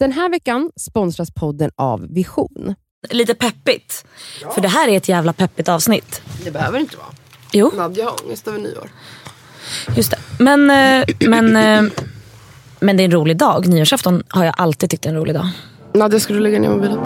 Den här veckan sponsras podden av Vision. Lite peppigt. För det här är ett jävla peppigt avsnitt. Det behöver inte vara. Jo, Nadja har ångest över nyår. just det. Men, eh, men, eh, men det är en rolig dag. Nyårsafton har jag alltid tyckt är en rolig dag. Nadja, ska du lägga ner mobilen?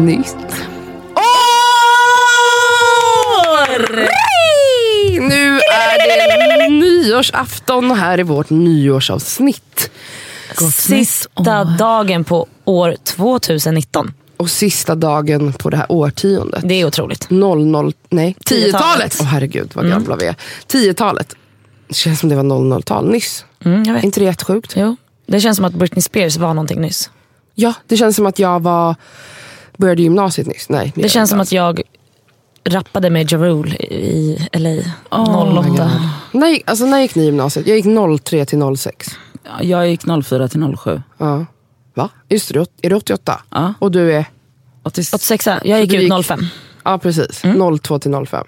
Nytt Hej! Nu är det nyårsafton och här är vårt nyårsavsnitt. Sista dagen på år 2019. Och sista dagen på det här årtiondet. Det är otroligt. 00, nej, 10-talet. 10-talet. Åh herregud vad gamla vi är. 10-talet. Det känns som det var 00-tal nyss. Mm, jag Är vet. inte det jättesjukt? Jo. Det känns som att Britney Spears var någonting nyss. Ja, det känns som att jag var började gymnasiet nyss. Nej, Det känns som att jag rappade med Ja Rule i LA 08. Nej, alltså när gick ni gymnasiet? Jag gick 03 till 06. Ja, Jag gick 04 till 07. Ja. Va? Just det, du är du 88? Ja. Och du är? 86. 86 jag gick du ut gick- 05. Ja precis, 02 till 05.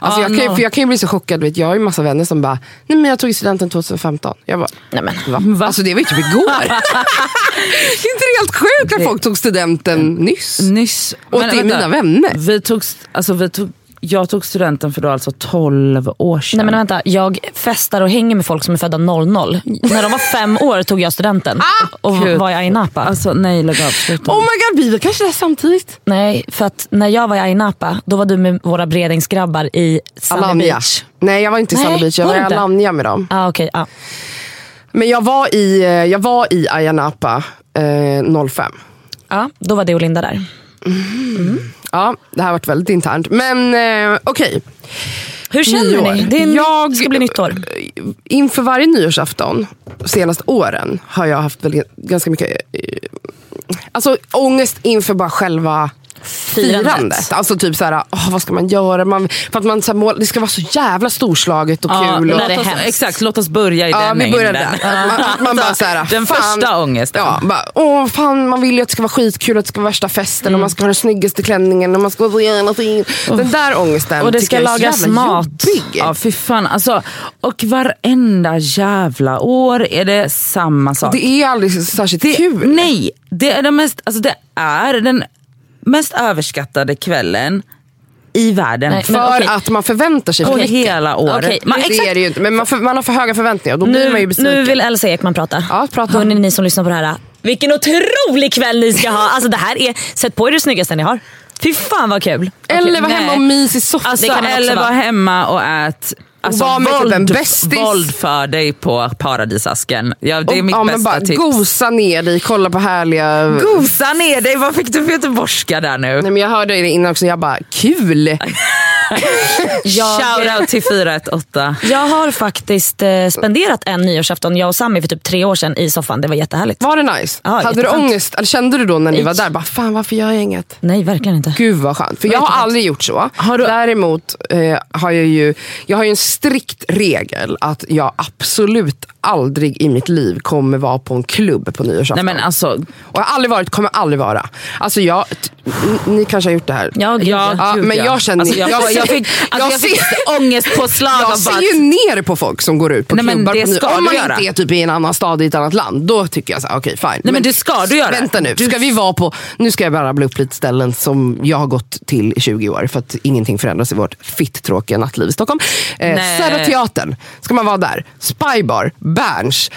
Alltså, Ja, jag, kan, ju- för jag kan ju bli så chockad, vet, jag har ju massa vänner som bara, nej men jag tog studenten 2015. Jag bara, Nej, men. va? Va? Alltså det var ju typ igår. det är inte det helt sjukt att folk tog studenten nyss? Nyss. Och Men det är vänta. mina vänner. Vi tog, alltså, vi tog, jag tog studenten för då alltså 12 år sedan. Nej men vänta, jag festar och hänger med folk som är födda 00. När de var fem år tog jag studenten och Gud. var i Ayia Napa. Alltså nej lägg av, sluta. Oh my god, vi var kanske där samtidigt. Nej, för att när jag var i Ayia Napa, då var du med våra Bredingsgrabbar i Sunny Alanya. Beach. Nej jag var inte i Sunny Beach, jag var var i? Alanya med dem. Ah, okay, ah. Men jag var i, eh, jag var i Ayia Napa eh, 05. Ja, då var det och Linda där. Ja, det här har varit väldigt internt. Men eh, okej. Hur känner Nyår. ni? Det är Jag- ska bli nytt år. Inför varje nyårsafton senaste åren har jag haft väldigt, ganska mycket eh, alltså, ångest inför bara själva Firandet. firandet. Alltså typ såhär, åh, vad ska man göra? Man, för att man, så här, mål, det ska vara så jävla storslaget och Ja, kul. Och, det låt oss, exakt, låt oss börja i Ja, den vi börjar där. Man, man bara så här, Den fan, första ångesten. Ja, bara, åh, fan, man vill ju att det ska vara skitkul, att det ska vara värsta festen Mm. och man ska ha den snyggaste klänningen och man ska vara så fin. Den där ångesten Och det ska så lagas mat. jobbig. Ja fy fan. Alltså, och varenda jävla år är det samma sak. Det är aldrig så särskilt Det- kul. Nej, det är, den mest, alltså det är den mest överskattade kvällen i världen. Nej, För okej. att man förväntar sig för hela året. Okej, Man, det är det ju inte, men man, för, man har för höga förväntningar och då blir man ju Nu, besviken. nu vill Elsa Ekman prata. Ja, prata. Hörni ni som lyssnar på det här. Vilken otrolig kväll ni ska ha. Alltså det här är, sätt på er det snyggaste ni har. Fy fan vad kul. Eller vara hemma och mys i soffan. alltså, eller vara hemma och ät alltså, Var med typ en bästis. våld för dig på paradisasken. Ja, det är Och- mitt ja, bästa bara tips. Gosa ner dig, kolla på härliga... Gosa ner dig, vad fick du för göteborgska där nu? Nej, men jag hörde det innan också, jag bara kul. Jag, Shoutout till 418. jag har faktiskt eh, spenderat en nyårsafton, jag och Sami för typ tre år sedan i soffan. Det var jättehärligt. Var det nice? Ja, Hade du ångest? Eller kände du då när ni var där, bara, fan varför gör jag inget? Nej, verkligen inte. Gud vad skönt. För jag har aldrig gjort så. Har du- Däremot eh, har jag ju jag har ju en strikt regel att jag absolut aldrig i mitt liv kommer vara på en klubb på nyårsafton. Nej men alltså, Och jag har aldrig varit, kommer aldrig vara. Alltså jag, ni kanske har gjort det här. Ja, Ja, ja. Men ja. jag känner, Alltså, jag, jag, fick, alltså, jag fick ångestpåslag jag ser ju ner på folk som går ut på Nej, men klubbar det på ny- ska Om man inte är typ i en annan stad i ett annat land, då tycker jag så okej fine. Nej, men det ska du göra. Vänta nu, Du- ska vi vara på, nu ska jag bara rabbla upp lite ställen som jag har gått till i 20 år för att ingenting förändras i vårt fitt-tråkiga nattliv i Stockholm. Eh. Södra Teatern, ska man vara där? Spybar, Berns,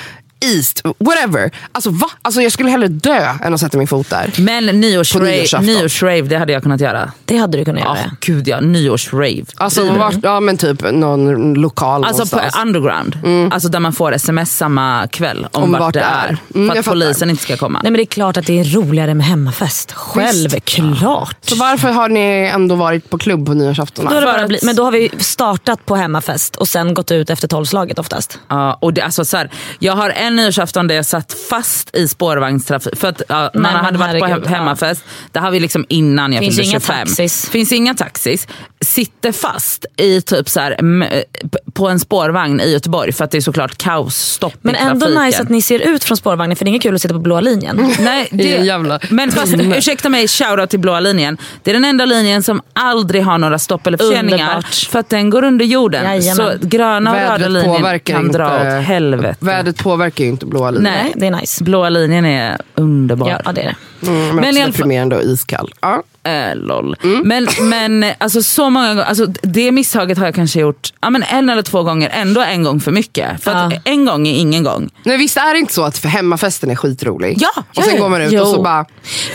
East, whatever. Alltså va? Alltså, jag skulle hellre dö än att sätta min fot där. Men På nyårsrave, det hade jag kunnat göra. Det hade du kunnat Ja, göra. gud ja. Nyårsrave. Alltså, vart, ja men typ någon lokal Alltså på någonstans. underground. Alltså där man får sms samma kväll om, Om vart, vart det är. är. Mm, för att polisen inte ska komma. Nej men det är klart att det är roligare med hemmafest. Självklart. Så varför har ni ändå varit på klubb på nyårsafton? Då bara bli, men då har vi startat på hemmafest och sen gått ut efter tolvslaget oftast. Ja, och det, alltså, så här, jag har en en nyårsafton där jag satt fast i spårvagnstrafik. För att ja, Nej, man men hade varit på hem- hemmafest. Det har vi liksom innan jag Finns fyllde inga 25. taxis. Finns inga taxis. Sitter fast i typ så här, på en spårvagn i Göteborg för att det är såklart kaosstopp Men i ändå trafiken. nice att ni ser ut från spårvagnen för det är inget kul att sitta på blåa linjen. Nej, det, jävla men fast, ursäkta mig, shoutout till blåa linjen. Det är den enda linjen som aldrig har några stopp eller förseningar. Underbart. För att den går under jorden. Jajamän. Så gröna och röda linjen kan dra åt helvete. Vädret påverkar ju inte blåa linjen. Nej. Det är nice. Blåa linjen är underbar. Ja, ja det är det. Mm, men, Men deprimerande och iskall. Ja. Äh, lol. Mm. Men, men alltså, så många gånger, alltså, det misstaget har jag kanske gjort ja, men en eller två gånger, ändå en gång för mycket. För att Ja. en gång är ingen gång. Nej, visst är det inte så att för hemmafesten är skitrolig? Ja, och sen ja, går man ut jo. och så bara...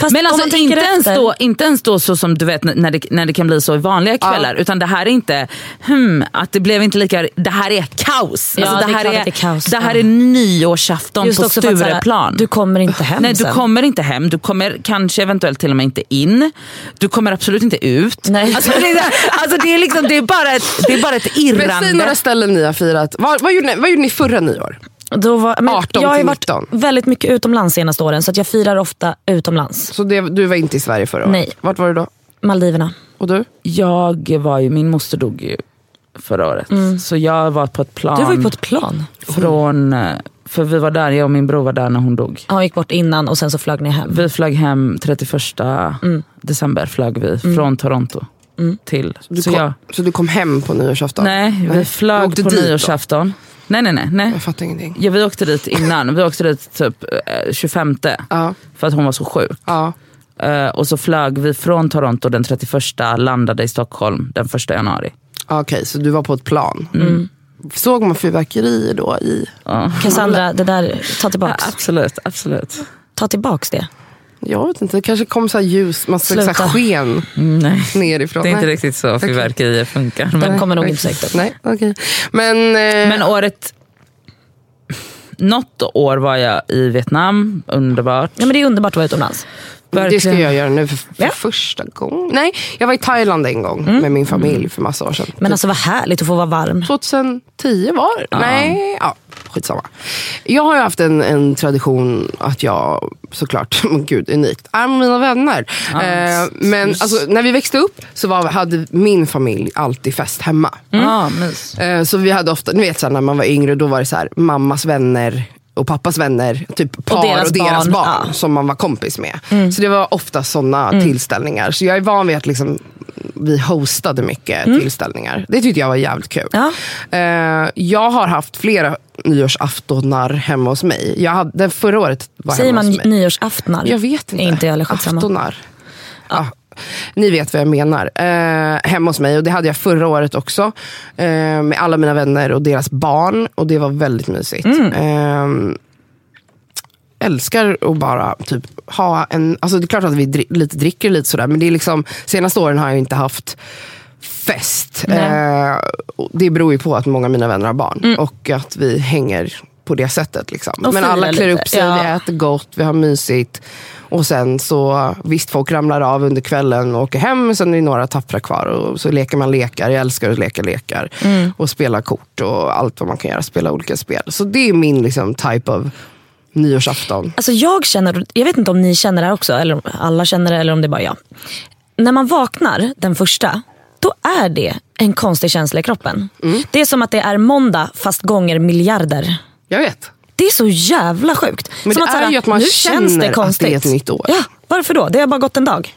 Fast Men alltså inte ens, då, inte ens då så som du vet när det, när det kan bli så i vanliga kvällar. Utan det här är inte, hmm, att det blev inte lika, det här är kaos. Ja, alltså, det är här det är kaos. Det här Ja. är nyårsafton Just på Stureplan. Du kommer inte hem Nej, du sen. kommer inte hem, du kommer kanske eventuellt till och med inte in. Du kommer absolut inte ut. Nej. Alltså, det, är, alltså, det, är liksom, det, är bara ett, det är bara ett Men säg irrande. några ställen ni har firat. Vad, vad, gjorde, ni, vad gjorde ni förra nyår? Då var, men 18 jag har varit 19. väldigt mycket utomlands senaste åren så att jag firar ofta utomlands. Så det, du var inte i Sverige förra året? Nej. Vart var du då? Maldiverna. Och du? Jag var ju, min moster dog ju förra året. Så jag var på ett plan. Mm. Du var ju på ett plan. från, eh, för vi var där, jag och min bror var där när hon dog. Ja, hon gick bort innan och sen så flög ni hem. Vi flög hem 31 Mm. december flög vi från Toronto till. Du så kom, jag, så du kom hem på nyårsafton? nej, vi Du flög på dit då? nyårsafton. Nej nej nej. nej. Jag fattar ingenting. Ja, vi åkte dit innan, vi åkte dit typ eh, 25 Ja. för att hon var så sjuk. Ja. Eh, och så flög vi från Toronto den 31, landade i Stockholm den 1 januari. Okej, så du var på ett plan. Mm. Såg man fyrverkerier då? I... Ja. Cassandra, det där, ta tillbaks. Absolut, absolut. Ta tillbaks det. Jag vet inte, det kanske kom så här ljus, massa så här Sluta. sken Mm, nej. nerifrån. Det är inte Nej. riktigt så fyrverkerier funkar. Den Men, kommer nog inte så upp. Nej, okej. Men, eh, men året... Något år var jag i Vietnam, underbart. Ja, men det är underbart att vara utomlands. det ska verkligen. jag göra nu för, för Ja. första gången. Nej, jag var i Thailand en gång Mm. med min familj för massa år sedan. Men alltså vad härligt att få vara varm. 2010 var det? Nej, ja, skitsamma. Jag har ju haft en, en tradition att jag, såklart, men gud unikt, är med mina vänner. Eh, men alltså, när vi växte upp så var, hade min familj alltid fest hemma. Ja, mys. Eh, Så vi hade ofta, ni vet så här, när man var yngre, då var det så här, mammas vänner och pappas vänner, typ par och deras deras, barn, barn, ja. Mm. som man var kompis med. Så det var ofta sådana tillställningar. Så jag är van vid att liksom, vi hostade mycket tillställningar. Det tyckte jag var jävligt kul. Mm. Ja. Eh, jag har haft flera nyårsaftonar hemma hos mig. Jag hade, förra året var Säger hemma man hos mig. nyårsaftnar? Jag vet inte. Inte jag heller. Aftonar. Ja. Ni vet vad jag menar. Eh, hemma hos mig. Och det hade jag förra året också. Eh, med alla mina vänner och deras barn. Och det var väldigt mysigt. Eh, älskar att bara typ ha en... Alltså det är klart att vi dri- lite dricker lite sådär. Men det är liksom, senaste åren har jag inte haft fest. Eh, det beror ju på att många av mina vänner har barn. Och att vi hänger på det sättet. Liksom. Men alla klär lite. upp sig, Ja. vi äter gott, vi har mysigt. Och sen så, visst folk ramlar av under kvällen och åker hem, sen är det några tappra kvar. Och så leker man lekar, jag älskar att leka lekar. Och spela kort och allt vad man kan göra, spela olika spel. Så det är min liksom, type of nyårsafton. Alltså jag känner, jag vet inte om ni känner det här också, eller om alla känner det eller om det är bara jag. När man vaknar den första, då är det en konstig känsla i kroppen. Mm. Det är som att det är måndag fast gånger miljarder. Jag vet. Det är så jävla sjukt. Men som det är såhär, ju att man nu känns det att konstigt. det är ett nytt år. Ja, varför då? Det har bara gått en dag.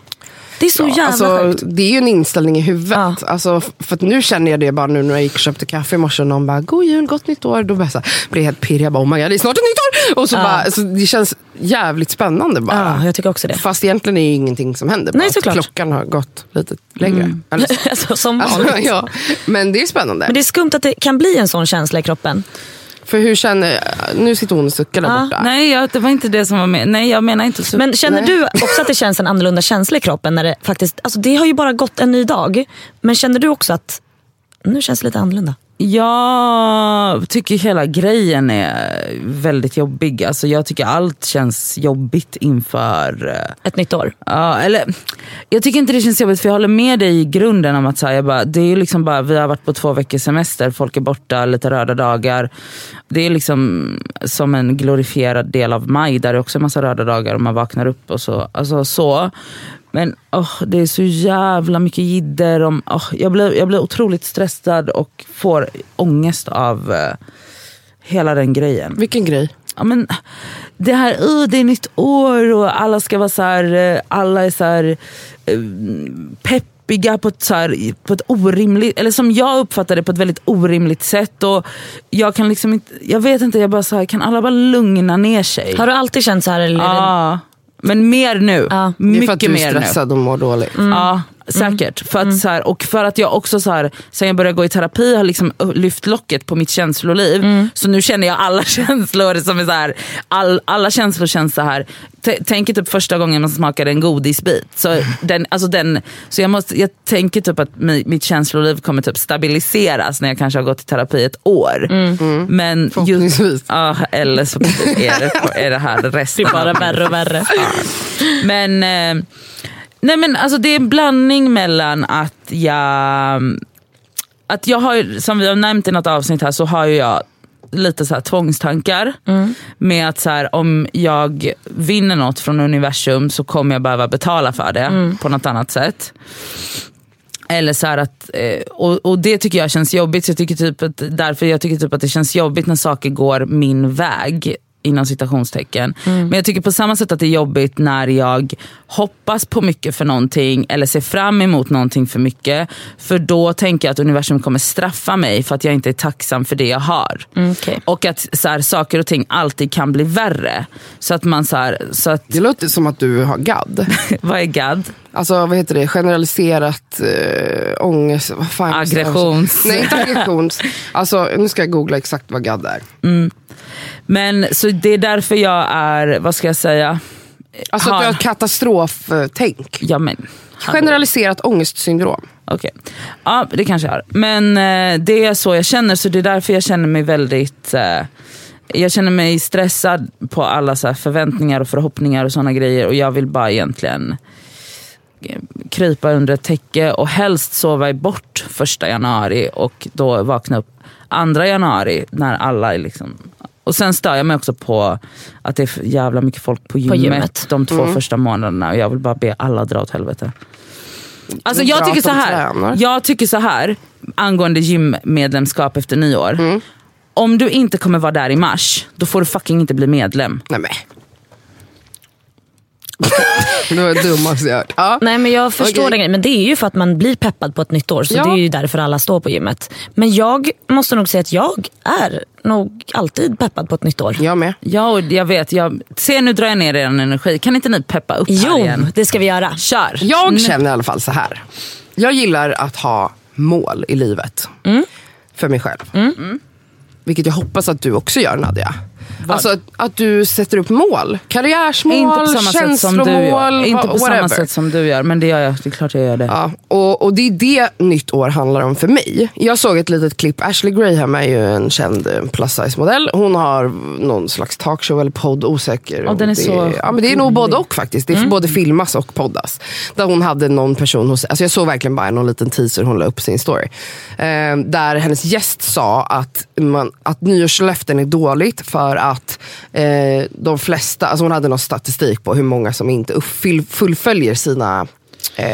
Det är så jävla alltså, sjukt. det är ju en inställning i huvudet. Ja. Alltså, för att nu känner jag det bara nu när jag gick och köpte kaffe i morse och någon bara, god jul, gott nytt år. Då blir jag, så här, blir jag helt pirrig. Jag bara, oh my god, det är snart ett nytt år! Och så Ja. bara, så det känns jävligt spännande bara. Ja, jag tycker också det. Fast egentligen är det ju ingenting som händer. Nej, bara att såklart. Klockan har gått lite längre. Så. alltså, som vanligt. Alltså, ja. Men det är spännande. Men det är skumt att det kan bli en sån känsla i kroppen. För hur känner, nu sitter hon och suckar där Ja. borta. Nej, jag, det var inte det som var med. Nej, jag menar inte så. Men känner Nej. du också att det känns en annorlunda känsla i kroppen? När det, faktiskt, alltså det har ju bara gått en ny dag. Men känner du också att nu känns det lite annorlunda? Ja, jag tycker hela grejen är väldigt jobbig. Alltså jag tycker allt känns jobbigt inför... eh, Ett nytt år. Ja, eller, jag tycker inte det känns jobbigt för jag håller med dig i grunden om att så här, jag bara, det är liksom bara, vi har varit på två veckors semester, folk är borta, lite röda dagar. Det är liksom som en glorifierad del av maj där det också är massa röda dagar och man vaknar upp och så. Alltså, så. Men åh, det är så jävla mycket jidder. Om, åh, jag, blir, jag blir otroligt stressad och får ångest av eh, hela den grejen Vilken grej. ja, men, det här, uh, det är nytt år och alla ska vara så här, eh, alla är så här eh, peppiga på ett, så här, på ett orimligt, eller som jag uppfattar det på ett väldigt orimligt sätt. Och jag kan liksom inte, jag vet inte, jag bara så här, kan alla bara lugna ner sig? Har du alltid känt så här? Eller Ja, men mer nu. Ja. Det är Mycket för att du är mer nu. stressad och mår dåligt. Ja, säkert. För att, så här, och för att jag också så här, sen jag började gå i terapi har liksom lyft locket på mitt känsloliv. Så nu känner jag alla känslor som är så här, all, alla känslor känns så här. T- tänker typ första gången man smakade en godisbit. Så, den, alltså den, så jag, måste, jag tänker typ att mi, mitt känsloliv kommer typ stabiliseras när jag kanske har gått i terapi ett år. Men Förhoppningsvis. ja, eller så är det, är det här resten Det blir bara värre och värre. men, eh, nej men alltså det är en blandning mellan att jag, att jag har, som vi har nämnt i något avsnitt här, så har ju jag lite så här tvångstankar. Med att så här, om jag vinner något från universum så kommer jag behöva betala för det på något annat sätt. Eller så här att, eh, och, och det tycker jag känns jobbigt. Så jag tycker typ att, därför jag tycker typ att det känns jobbigt när saker går min väg. Inom citationstecken. Men jag tycker på samma sätt att det är jobbigt när jag hoppas på mycket för någonting eller ser fram emot någonting för mycket. För då tänker jag att universum kommer straffa mig för att jag inte är tacksam för det jag har. Mm, okej. Och att så här, saker och ting alltid kan bli värre. Så att man så här, så att, Det låter som att du har GAD. vad är GAD? Alltså vad heter det? Generaliserat äh, ångest. Vad fan Aggressions- Nej inte aggressions. Alltså nu ska jag googla exakt vad GAD är. Men så det är därför jag är, vad ska jag säga? Alltså att du har ett katastroftänk. Ja men. Generaliserat ångestsyndrom. Okej. Ja, det kanske jag har. Men eh, det är så jag känner, så det är därför jag känner mig väldigt... Eh, jag känner mig stressad på alla så här förväntningar och förhoppningar och såna grejer. Och jag vill bara egentligen eh, krypa under ett täcke och helst sova bort första januari och då vakna upp andra januari när alla är liksom... Och sen stör jag mig också på att det är jävla mycket folk på gymmet, gymmet. de två första månaderna och jag vill bara be alla dra åt helvete. Alltså jag tycker så här. tränar. Jag tycker så här angående gymmedlemskap efter nyår. Mm. Om du inte kommer vara där i mars, då får du fucking inte bli medlem. Nej men. Det var det dummaste jag hört. Ja. Nej men jag förstår Okej. den grejen. Men det är ju för att man blir peppad på ett nytt år. Så Ja. det är ju därför alla står på gymmet. Men jag måste nog säga att jag är nog alltid peppad på ett nytt år. Jag med. Ja, och jag vet. Jag, se nu drar jag ner er energi. Kan inte ni peppa upp här Jo, igen? det ska vi göra. Kör! Jag Nu- känner i alla fall så här. Jag gillar att ha mål i livet. För mig själv. Vilket jag hoppas att du också gör Nadja. Alltså att, att du sätter upp mål. Karriärsmål, Inte på samma sätt som du känslomål, gör. Inte på whatever. samma sätt som du gör, men det gör jag. Det är klart jag gör det. Ja, och, och det är det nytt år handlar om för mig. Jag såg ett litet klipp. Ashley Graham är ju en känd eh, plus size modell. Hon har någon slags talkshow eller podd, osäker. Ja, den är det, så ja, men det är nog både och faktiskt. Det är både filmas och poddas. Där hon hade någon person hos, alltså jag såg verkligen bara någon liten teaser hon la upp sin story. Eh, där hennes gäst sa att, man, att nyårslöften är dåligt för att eh, de flesta, alltså hon hade någon statistik på hur många som inte uppfyll, fullföljer sina eh,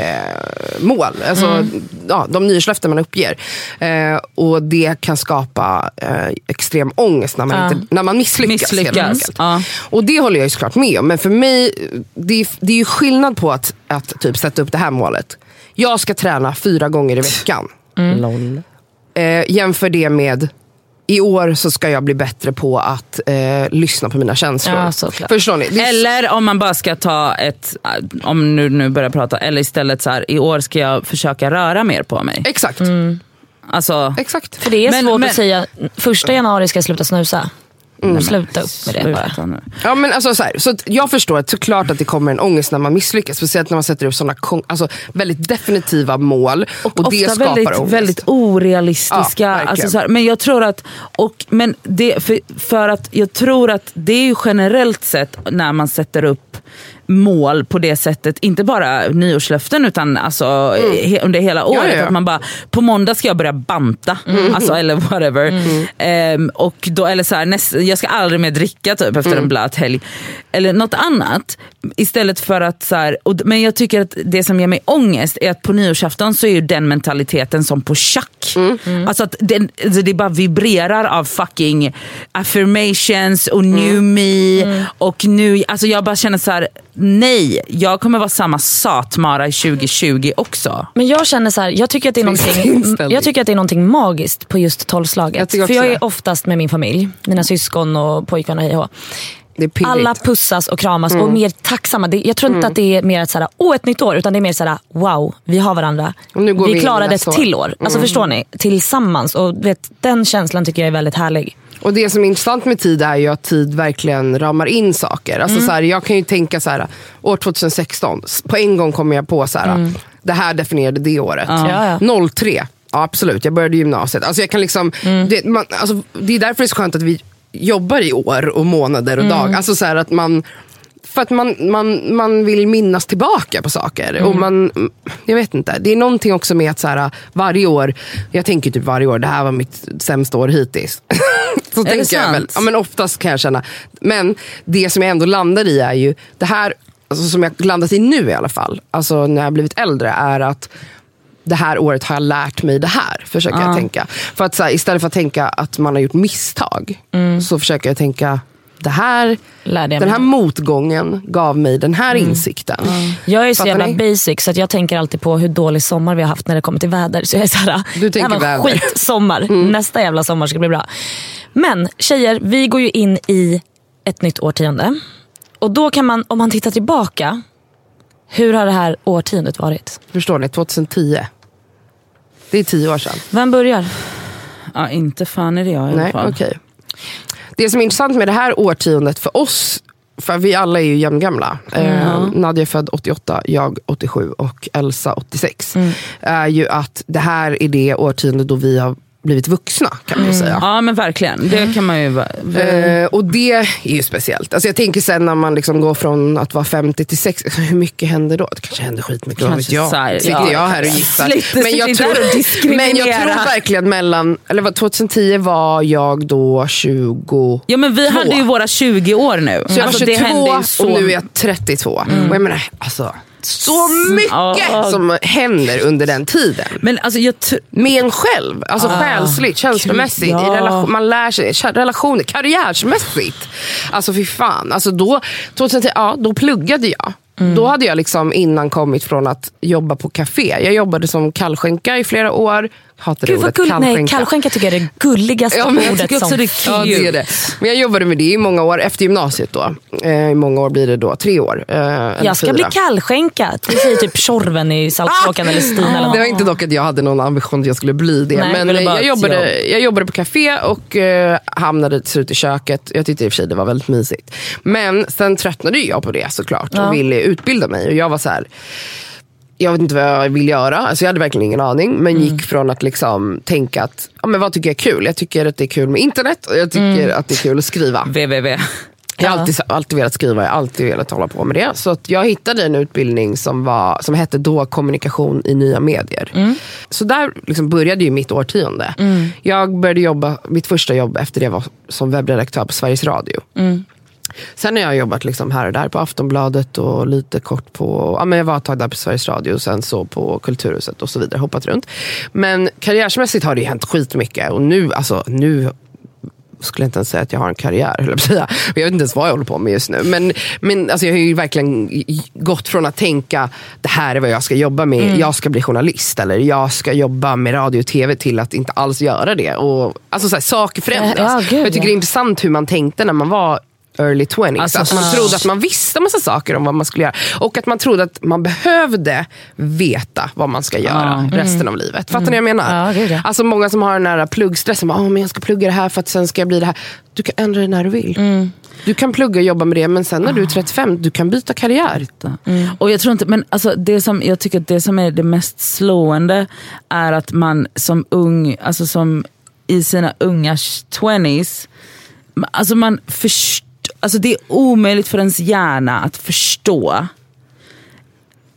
mål. Alltså, ja, de nyårslöften man uppger. Eh, och det kan skapa eh, extrem ångest när man, Ja. inte, när man misslyckas. Misslyckas, ja. Och det håller jag ju såklart med om. Men för mig, det är, det är ju skillnad på att, att typ sätta upp det här målet. Jag ska träna fyra gånger i veckan. Lol. Eh, jämför det med i år så ska jag bli bättre på att eh, lyssna på mina känslor. Ja, såklart. Förstår ni? Det är Eller om man bara ska ta ett, äh, om nu, nu börjar prata, eller istället så här, i år ska jag försöka röra mer på mig. Exakt. Alltså, Exakt. För det är Men- svårt men- att säga första januari ska jag sluta snusa. Sluta upp med det bara. Nu. Ja, men alltså, så här, så att jag förstår att såklart att det kommer en ångest när man misslyckas. Speciellt när man sätter upp sådana alltså, väldigt definitiva mål. Och, Och det skapar väldigt, ångest. väldigt orealistiska. Ja, alltså så här, men jag tror att, och, men det, för, för att jag tror att det är ju generellt sett när man sätter upp mål på det sättet, inte bara nyårslöften utan alltså, he, under hela året. Mm. ja, ja. Att man bara, på måndag ska jag börja banta, alltså, eller whatever. Mm. Ehm, och då, eller så här, näst, jag ska aldrig mer dricka typ, efter Mm. en blöt helg. Eller något annat. Istället för att, så här, och, men jag tycker att det som ger mig ångest är att på nyårsafton så är ju den mentaliteten som på schack. Mm. Alltså att den, alltså det bara vibrerar av fucking affirmations och new Mm. me. Och nu, alltså jag bara känner så här: nej, jag kommer vara samma satmara i 2020 också. Men jag känner så här, jag tycker att det är någonting, jag tycker att det är någonting magiskt på just Jag tolvslaget. tycker För jag det. är oftast med min familj, mina syskon och pojkvänner hej och. Alla pussas och kramas Mm. och mer tacksamma. Det, jag tror inte att det är mer att såhär, åh ett nytt år. Utan det är mer såhär, wow, vi har varandra. Och nu går vi vi klarade ett till år. Alltså förstår ni? Tillsammans. Och vet, den känslan tycker jag är väldigt härlig. Och det som är intressant med tid är ju att tid verkligen ramar in saker. Alltså så här, jag kan ju tänka så här, år 2016, s- på en gång kommer jag på så här, det här definierade det året. Ja, ja. 03, ja, absolut, jag började gymnasiet. Alltså jag kan liksom, det, man, alltså, det är därför det är så skönt att vi jobbar i år och månader och dagar. Alltså så att man för att man, man, man vill minnas tillbaka på saker. Och man, jag vet inte, det är någonting också med att så här, varje år, jag tänker typ varje år, det här var mitt sämsta år hittills. så det tänker jag väl. Ja, men oftast kan jag känna. Men det som jag ändå landar i är ju, det här alltså, som jag landat i nu i alla fall, alltså när jag blivit äldre, är att det här året har jag lärt mig det här, försöker jag tänka. För att så här, istället för att tänka att man har gjort misstag, så försöker jag tänka, det här, den mig. här motgången gav mig den här insikten. Jag är så Fattar jävla ni? basic så att jag tänker alltid på hur dålig sommar vi har haft när det kommer till väder. Så jag är såhär, Du det här tänker var väder. Mm. skitsommar. Nästa jävla sommar ska bli bra. Men tjejer, vi går ju in i ett nytt årtionde. Och då kan man, om man tittar tillbaka, hur har det här årtiondet varit? Förstår ni? 2010. Det är tio år sedan. Vem börjar? Ja, inte fan är det jag i alla Nej, fall. okej. Det som är intressant med det här årtiondet för oss, för vi alla är ju jämngamla. Eh, Nadja är född 88, jag 87 och Elsa 86. Är ju att det här är det årtionde då vi har blivit vuxna kan man ju säga. Ja men verkligen, det kan man ju... Eh, och det är ju speciellt. Alltså jag tänker sen när man liksom går från att vara 50 till 60, alltså hur mycket händer då? Det kanske händer skitmycket, vad vet jag? här, Sitter ja. jag här och gissar. Sluta, Men jag, tror, men jag tror verkligen mellan, eller vad, 2010 var jag då 20 Ja men vi hade ju våra 20 år nu. Så jag Alltså, var det 22 hände ju så... och nu är jag 32. Och jag menar, alltså, så mycket Ja. som händer under den tiden. Men alltså jag Med en själv, alltså själsligt, känslomässigt, Ja. i relation, man lär sig, relationer, karriärsmässigt. Alltså fy fan. Alltså då, 2010, ja, då pluggade jag. Mm. Då hade jag liksom innan kommit från att jobba på café. Jag jobbade som kallskänka i flera år. Hatade Gud ordet gull, nej, kallskänka. tycker jag är det gulligaste Ja, men jag ordet också som det är Ja, det är det. Men jag jobbade med det i många år, efter gymnasiet då. Eh, I många år blir det då, tre år. Eh, Jag ska fyra. bli kallskänka. Det säger typ Tjorven i Saltkråkan eller Stina. eller Det var inte dock att jag hade någon ambition att jag skulle bli det. Nej, men bara jag jobbade, jag jobbade på café och eh, hamnade till slut i köket. Jag tyckte i och för sig det var väldigt mysigt. Men sen tröttnade jag på det såklart Ja. och ville utbilda mig. Och jag var så här. Jag vet inte vad jag vill göra. Alltså jag hade verkligen ingen aning. Men Mm. gick från att liksom tänka att, ja, men vad tycker jag är kul? Jag tycker att det är kul med internet och jag tycker Mm. att det är kul att skriva. www. Jag har alltid, alltid velat skriva, jag har alltid velat hålla på med det. Så jag hittade en utbildning som, var, som hette då kommunikation i nya medier. Så där liksom började ju mitt årtionde. Jag började jobba, mitt första jobb efter det var som webbredaktör på Sveriges Radio. Sen har jag jobbat liksom här och där på Aftonbladet och lite kort på, ja men jag var ett tag där på Sveriges Radio och sen så på Kulturhuset och så vidare, hoppat runt. Men karriärsmässigt har det ju hänt skitmycket och nu, alltså nu skulle jag inte ens säga att jag har en karriär, jag säga. Vet inte ens vad jag håller på med just nu. Men, men alltså jag har ju verkligen gått från att tänka, det här är vad jag ska jobba med, jag ska bli journalist eller jag ska jobba med radio och tv till att inte alls göra det. Och, alltså så här, saker förändras. Ja, gud, jag tycker det är intressant hur man tänkte när man var early 20s. Alltså, att man ah. trodde att man visste massa saker om vad man skulle göra. Och att man trodde att man behövde veta vad man ska göra resten av livet. Fattar ni vad jag menar? Mm. Ja, gud, ja. Alltså många som har den här pluggstressen. Oh, men jag ska plugga det här för att sen ska jag bli det här. Du kan ändra det när du vill. Mm. Du kan plugga och jobba med det, men sen när du är 35, du kan byta karriär. Mm. Och jag tror inte, men alltså det som, jag tycker att det som är det mest slående är att man som ung, alltså som i sina unga 20s, alltså man först, alltså det är omöjligt för ens hjärna att förstå,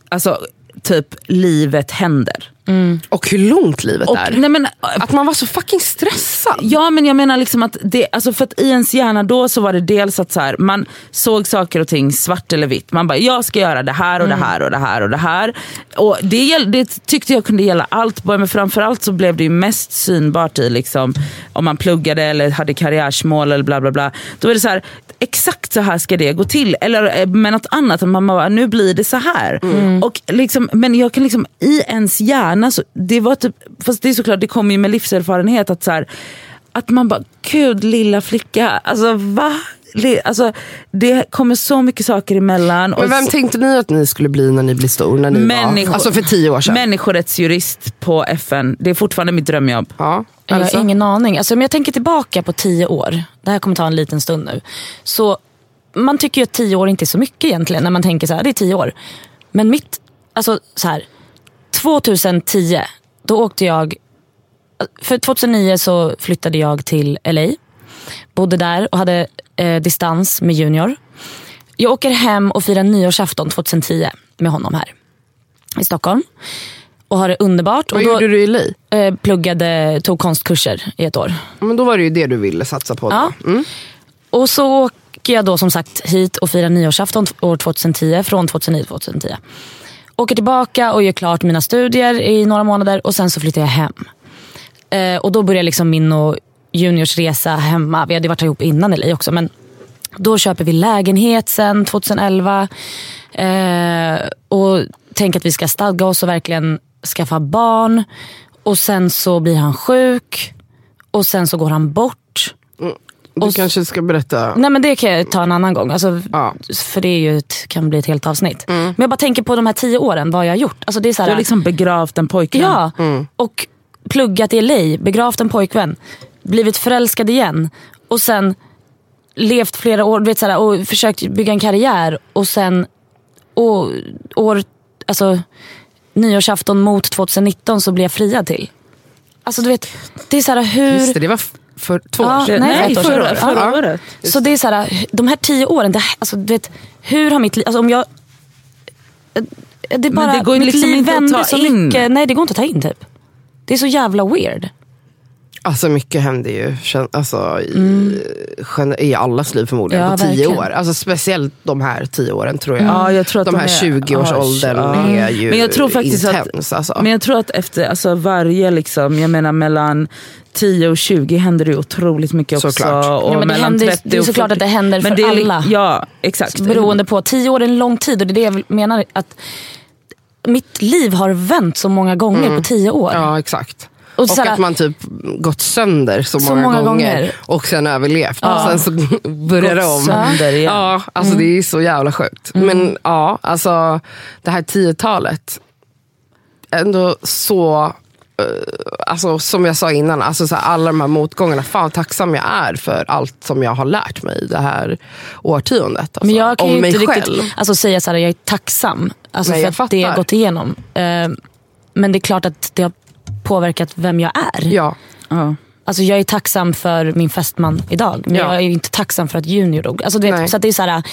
alltså typ livet händer. Och hur långt livet Och, är. nej men, Att man var så fucking stressad. Ja men jag menar liksom att det, alltså för att i ens hjärna då så var det dels att så här, man såg saker och ting svart eller vitt. Man bara, jag ska göra det här och det här och det här och det här. Och det, det tyckte jag kunde gälla allt, men framförallt så blev det ju mest synbart i liksom, om man pluggade eller hade karriärsmål eller bla bla bla. Då var det så här, exakt så här ska det gå till. Eller eh, med något annat, att man bara, nu blir det så här. Och liksom, men jag kan liksom, i ens hjärna, så, det var typ, fast det är såklart, det kommer ju med livserfarenhet att så här, att man bara, gud lilla flicka, alltså va? Le- Alltså, det kommer så mycket saker emellan. Men vem så- tänkte ni att ni skulle bli när ni blir stor? När ni Människor- var, alltså för tio år sedan. Människorättsjurist på FN, det är fortfarande mitt drömjobb. ja, Jag har Elsa? ingen aning. Alltså, om jag tänker tillbaka på tio år, det här kommer ta en liten stund nu. Så Man tycker ju att tio år inte är så mycket egentligen när man tänker så här, det är tio år. Men mitt, alltså så här, 2010, då åkte jag, för 2009 så flyttade jag till LA. Bodde där och hade eh, distans med Junior. Jag åker hem och firar nyårsafton 2010 med honom här i Stockholm. Och har det underbart. Vad och då, gjorde du i LA? eh, pluggade, tog konstkurser i ett år. Men då var det ju det du ville satsa på. Ja. Mm. Och så åker jag då som sagt hit och firar nyårsafton år 2010, från 2009 till 2010. Åker tillbaka och gör klart mina studier i några månader och sen så flyttar jag hem. Eh, och då börjar liksom min och Juniors resa hemma. Vi hade varit ihop innan LA också men då köper vi lägenhet sen 2011. Eh, och tänker att vi ska stadga oss och verkligen skaffa barn. Och sen så blir han sjuk. Och sen så går han bort. Du Och- kanske ska berätta. Nej men det kan jag ta en annan gång. Alltså, Ja. För det är ju ett, kan bli ett helt avsnitt. Men jag bara tänker på de här tio åren, vad jag har gjort. Alltså, det är så Du här, har liksom begravt en pojkvän. Ja, och pluggat i LA, begravt en pojkvän, blivit förälskad igen och sen levt flera år vet, så här, och försökt bygga en karriär och sen och, år, alltså, nyårsafton mot 2019 så blev jag friad till. Alltså du vet, det är så här hur... Just det, det var för två Ja, år sedan. nej, Nej, ett år sedan. förra, förra Ja. året. Så det är så här, de här tio åren, det, alltså, du vet, hur har mitt liv... Alltså, om jag, det är bara, det går ju mitt liksom liv inte att ta så in. mycket. Nej, det går inte att ta in typ. Det är så jävla weird. Alltså mycket händer ju alltså, i, gen- i allas liv förmodligen Ja, på tio verkligen. år. Alltså, speciellt de här tio åren tror jag. Ja, jag tror att de, här är- 20-årsåldern ja. är ju Men jag tror faktiskt att- intens. Alltså. Men jag tror att efter alltså varje, liksom, jag menar mellan 10 och 20 händer det otroligt mycket också. Såklart. Och Ja, men det händer- 30 det är såklart 40. att det händer för det alla. Ja, exakt. Beroende på, tio år är en lång tid och det är det jag menar. att Mitt liv har vänt så många gånger på tio år. Ja, exakt. Och Och, så här- att man typ gått sönder så, Så många, många gånger, gånger. och sen överlevt. Och sen så börjar det om. sönder igen. Ja, alltså det är så jävla sjukt. Men ja, alltså det här tiotalet. Ändå så, eh, alltså, som jag sa innan, alltså, så här, alla de här motgångarna. Fan vad tacksam jag är för allt som jag har lärt mig det här årtiondet. Alltså, Men jag kan om ju mig inte själv. riktigt alltså, säga så här, jag är tacksam alltså, Nej, för att det jag gått igenom. Eh, men det är klart att det har påverkat vem jag är. Ja. Ja. Alltså, jag är tacksam för min fästman idag. Men Ja. jag är ju inte tacksam för att Junior dog. Alltså, du vet, så att det är så här,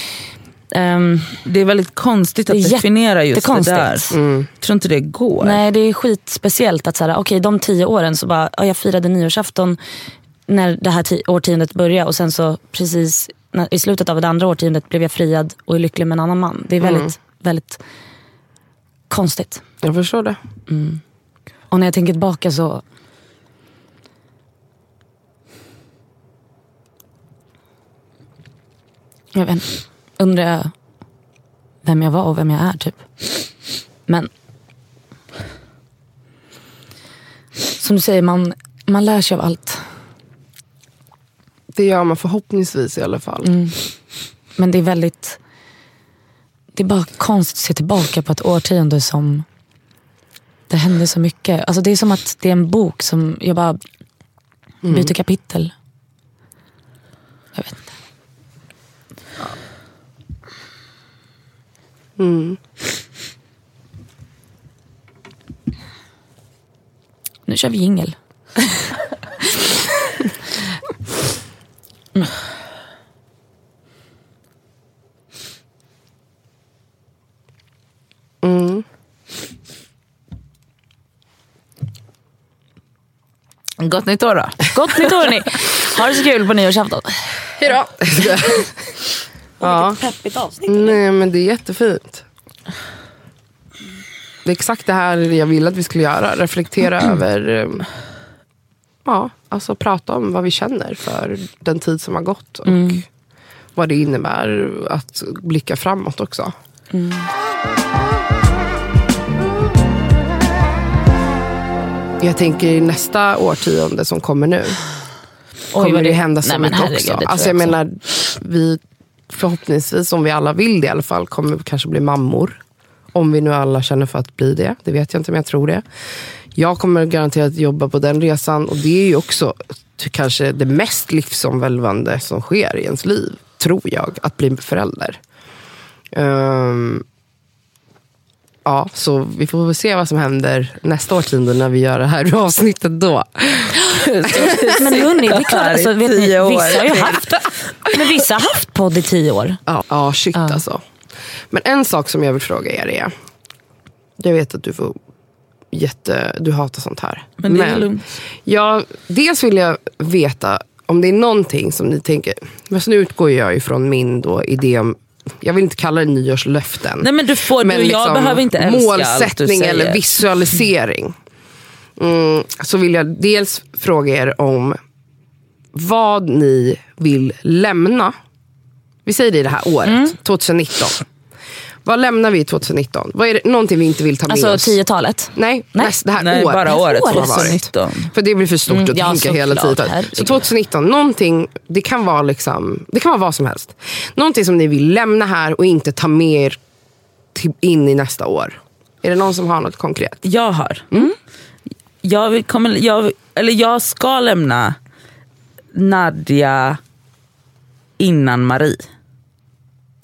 ehm, Det är väldigt konstigt att definiera just det där. jättekonstigt. Jag tror inte det går. Nej, det är skitspeciellt att så här, okej, de tio åren så bara, ja, jag firade nyårsafton när det här ti- årtiondet började och sen så precis när, i slutet av det andra årtiondet blev jag friad och är lycklig med en annan man. Det är väldigt, väldigt konstigt. Jag förstår det. Och när jag tänker tillbaka så... Jag vet undrar jag vem jag var och vem jag är typ. Men... Som du säger, man, man lär sig av allt. Det gör man förhoppningsvis i alla fall. Men det är väldigt... Det är bara konstigt att se tillbaka på ett årtionde som... Det hände så mycket. Alltså det är som att det är en bok som jag bara byter kapitel. Jag vet inte. Nu kör vi jingel. Gott nytt år då. Gott nytt år hörni. Ha det så kul på nyårsafton. Hejdå! ja. Peppigt avsnitt. Nej men det är jättefint. Det är exakt det här jag ville att vi skulle göra. Reflektera över, eh, ja, alltså prata om vad vi känner för den tid som har gått. Och vad det innebär att blicka framåt också. Jag tänker i nästa årtionde som kommer nu. kommer det det- hända så Nej, mycket herregud, också. Alltså jag jag menar, vi förhoppningsvis, om vi alla vill det i alla fall, kommer vi kanske bli mammor. Om vi nu alla känner för att bli det. Det vet jag inte, men jag tror det. Jag kommer garanterat jobba på den resan. Och det är ju också kanske det mest livsomvälvande som sker i ens liv. Tror jag, att bli förälder. Ehm, ja, så vi får väl se vad som händer nästa årtionde när vi gör det här avsnittet då. Men hörni, det är klart, alltså, vet ni, vissa har ju haft, men vissa har haft podd i tio år. Ja, ja shit alltså. Men en sak som jag vill fråga er är. Jag vet att du får jätte, du hatar sånt här. Men det är lugnt. Jag, dels vill jag veta om det är någonting som ni tänker, men nu utgår jag ifrån min då idé om, jag vill inte kalla det nyårslöften. Nej men du får, men du, jag liksom behöver inte älska allt du målsättning säger. eller visualisering. Mm, så vill jag dels fråga er om vad ni vill lämna. Vi säger det i det här året, Mm. 2019. Vad lämnar vi 2019? Vad är det, någonting vi inte vill ta med Alltså oss? tiotalet. Nej, Nej. Näst, det här Nej, året. bara året Året. 2019. För det blir för stort Mm, att ja, tänka hela tiden. Så Herregud. 2019, någonting, det kan, vara liksom, det kan vara vad som helst. Någonting som ni vill lämna här och inte ta med er till, in i nästa år. Är det någon som har något konkret? Jag har. Mm. Jag, vill, kommer, jag, eller jag ska lämna Nadja innan Marie.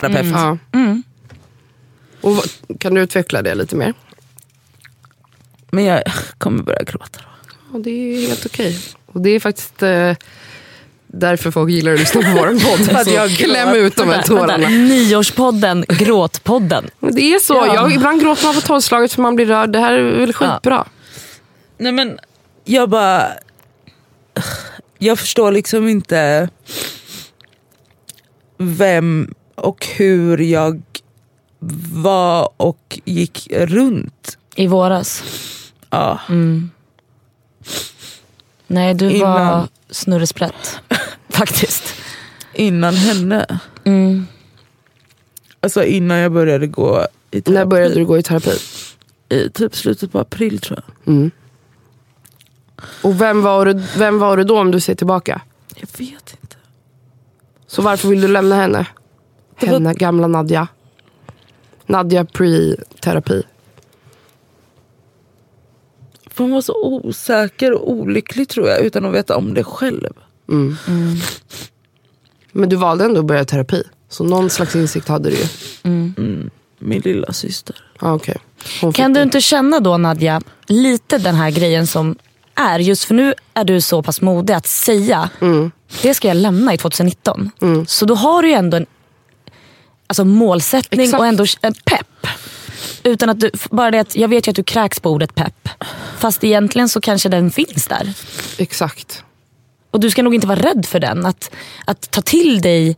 Terapeut. Ja. Mm. Och vad- kan du utveckla det lite mer? Men jag kommer börja gråta. Då. Ja, det är helt okej. Och det är faktiskt eh, därför folk gillar att lyssna på vår podd. Att jag klämmer ut de här vänta. tårarna. Nyårspodden, gråtpodden. Men Det är så. Ja. Jag, ibland gråter man på tolvslaget för man blir rörd. Det här är väl skitbra. Nej men jag bara... Jag förstår liksom inte vem och hur jag var och gick runt. I våras. Ja. Nej, du var Innan. snurresprätt. Faktiskt. Innan henne. Mm. Alltså innan jag började gå i terapi. När började du gå i terapi? I typ slutet på april tror jag. Mm. Och vem var, du, vem var du då om du ser tillbaka? Jag vet inte. Så varför vill du lämna henne? Henne, gamla Nadja. Nadja pre-terapi. För hon var så osäker och olycklig tror jag utan att veta om det själv. Men du valde ändå att börja terapi. Så någon slags insikt hade du ju. Min lilla syster. Ah, okay. Kan du det. inte känna då Nadja, lite den här grejen som är, just för nu är du så pass modig att säga, det ska jag lämna i 2019. Så då har du ju ändå en alltså målsättning Exakt. och ändå en pepp. Utan att du, bara det att jag vet ju att du kräks på ordet pepp. Fast egentligen så kanske den finns där. Exakt. Och du ska nog inte vara rädd för den. Att, att ta till dig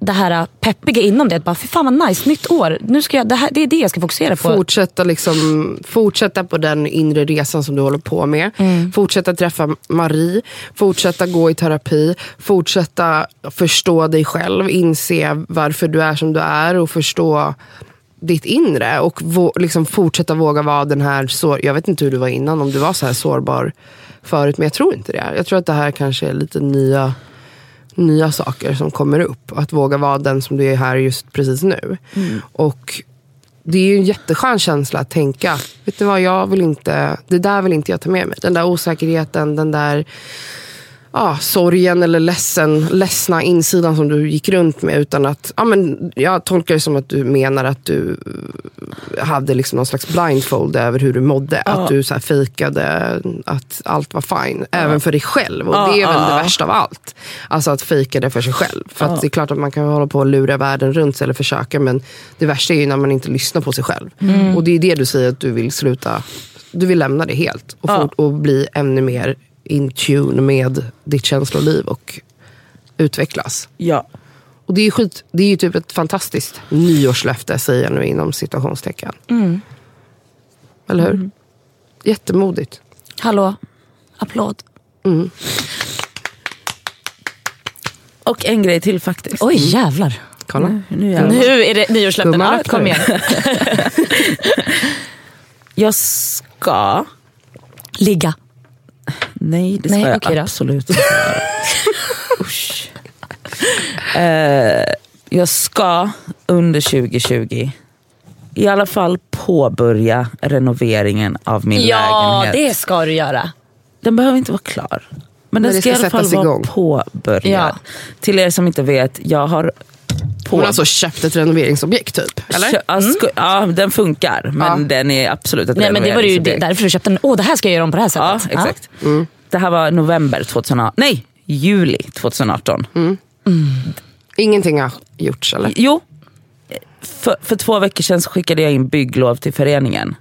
det här peppiga inom det. Att bara, fy fan vad nice, nytt år. Nu ska jag, det, här, det är det jag ska fokusera på. Fortsätta, liksom, fortsätta på den inre resan som du håller på med. Fortsätta träffa Marie. Fortsätta gå i terapi. Fortsätta förstå dig själv. Inse varför du är som du är. Och förstå ditt inre. Och liksom fortsätta våga vara den här... Sår, jag vet inte hur du var innan, om du var så här sårbar förut. Men jag tror inte det. Jag tror att det här kanske är lite nya nya saker som kommer upp. Att våga vara den som du är här just precis nu. Och det är ju en jätteskön känsla att tänka, vet du vad, jag vill inte, det där vill inte jag ta med mig. Den där osäkerheten, den där ja, sorgen eller ledsen, ledsna insidan som du gick runt med. Utan att, ja, men jag tolkar det som att du menar att du hade liksom någon slags blindfold över hur du mådde. Att du så här fejkade att allt var fine. Även för dig själv. Och det är väl det värsta av allt. Alltså att fejka det för sig själv. För att det är klart att man kan hålla på och lura världen runt sig eller försöka. Men det värsta är ju när man inte lyssnar på sig själv. Och det är det du säger att du vill sluta. Du vill lämna det helt. Och, fort, och bli ännu mer in tune med ditt känsloliv och utvecklas. Ja. Och det är skit, det är ju typ ett fantastiskt nyårslöfte, säger jag nu inom citationstecken. Eller hur? Jättemodigt. Hallå, applåd. Och en grej till faktiskt. Oj jävlar. Kolla. Nu är jag... Nu är det nyårslöften. Ja, kom igen. jag ska... Ligga. Nej, det ska Nej, jag då. absolut inte göra. Usch. Eh, jag ska under 2020 i alla fall påbörja renoveringen av min Ja, lägenhet. det ska du göra. Den behöver inte vara klar. Men den det ska, ska i alla fall vara igång. påbörjad. Ja. Till er som inte vet, jag har. Hon har alltså köpt ett renoveringsobjekt typ? Eller? Kö- ja, ja, den funkar men Ja. den är absolut ett Nej, men det var ju därför du köpte den. Åh, det här ska jag göra om på det här Ja, sättet. exakt. Det här var november 2018. Nej, juli 2018. Ingenting har gjorts eller? Jo, för, för två veckor sedan så skickade jag in bygglov till föreningen.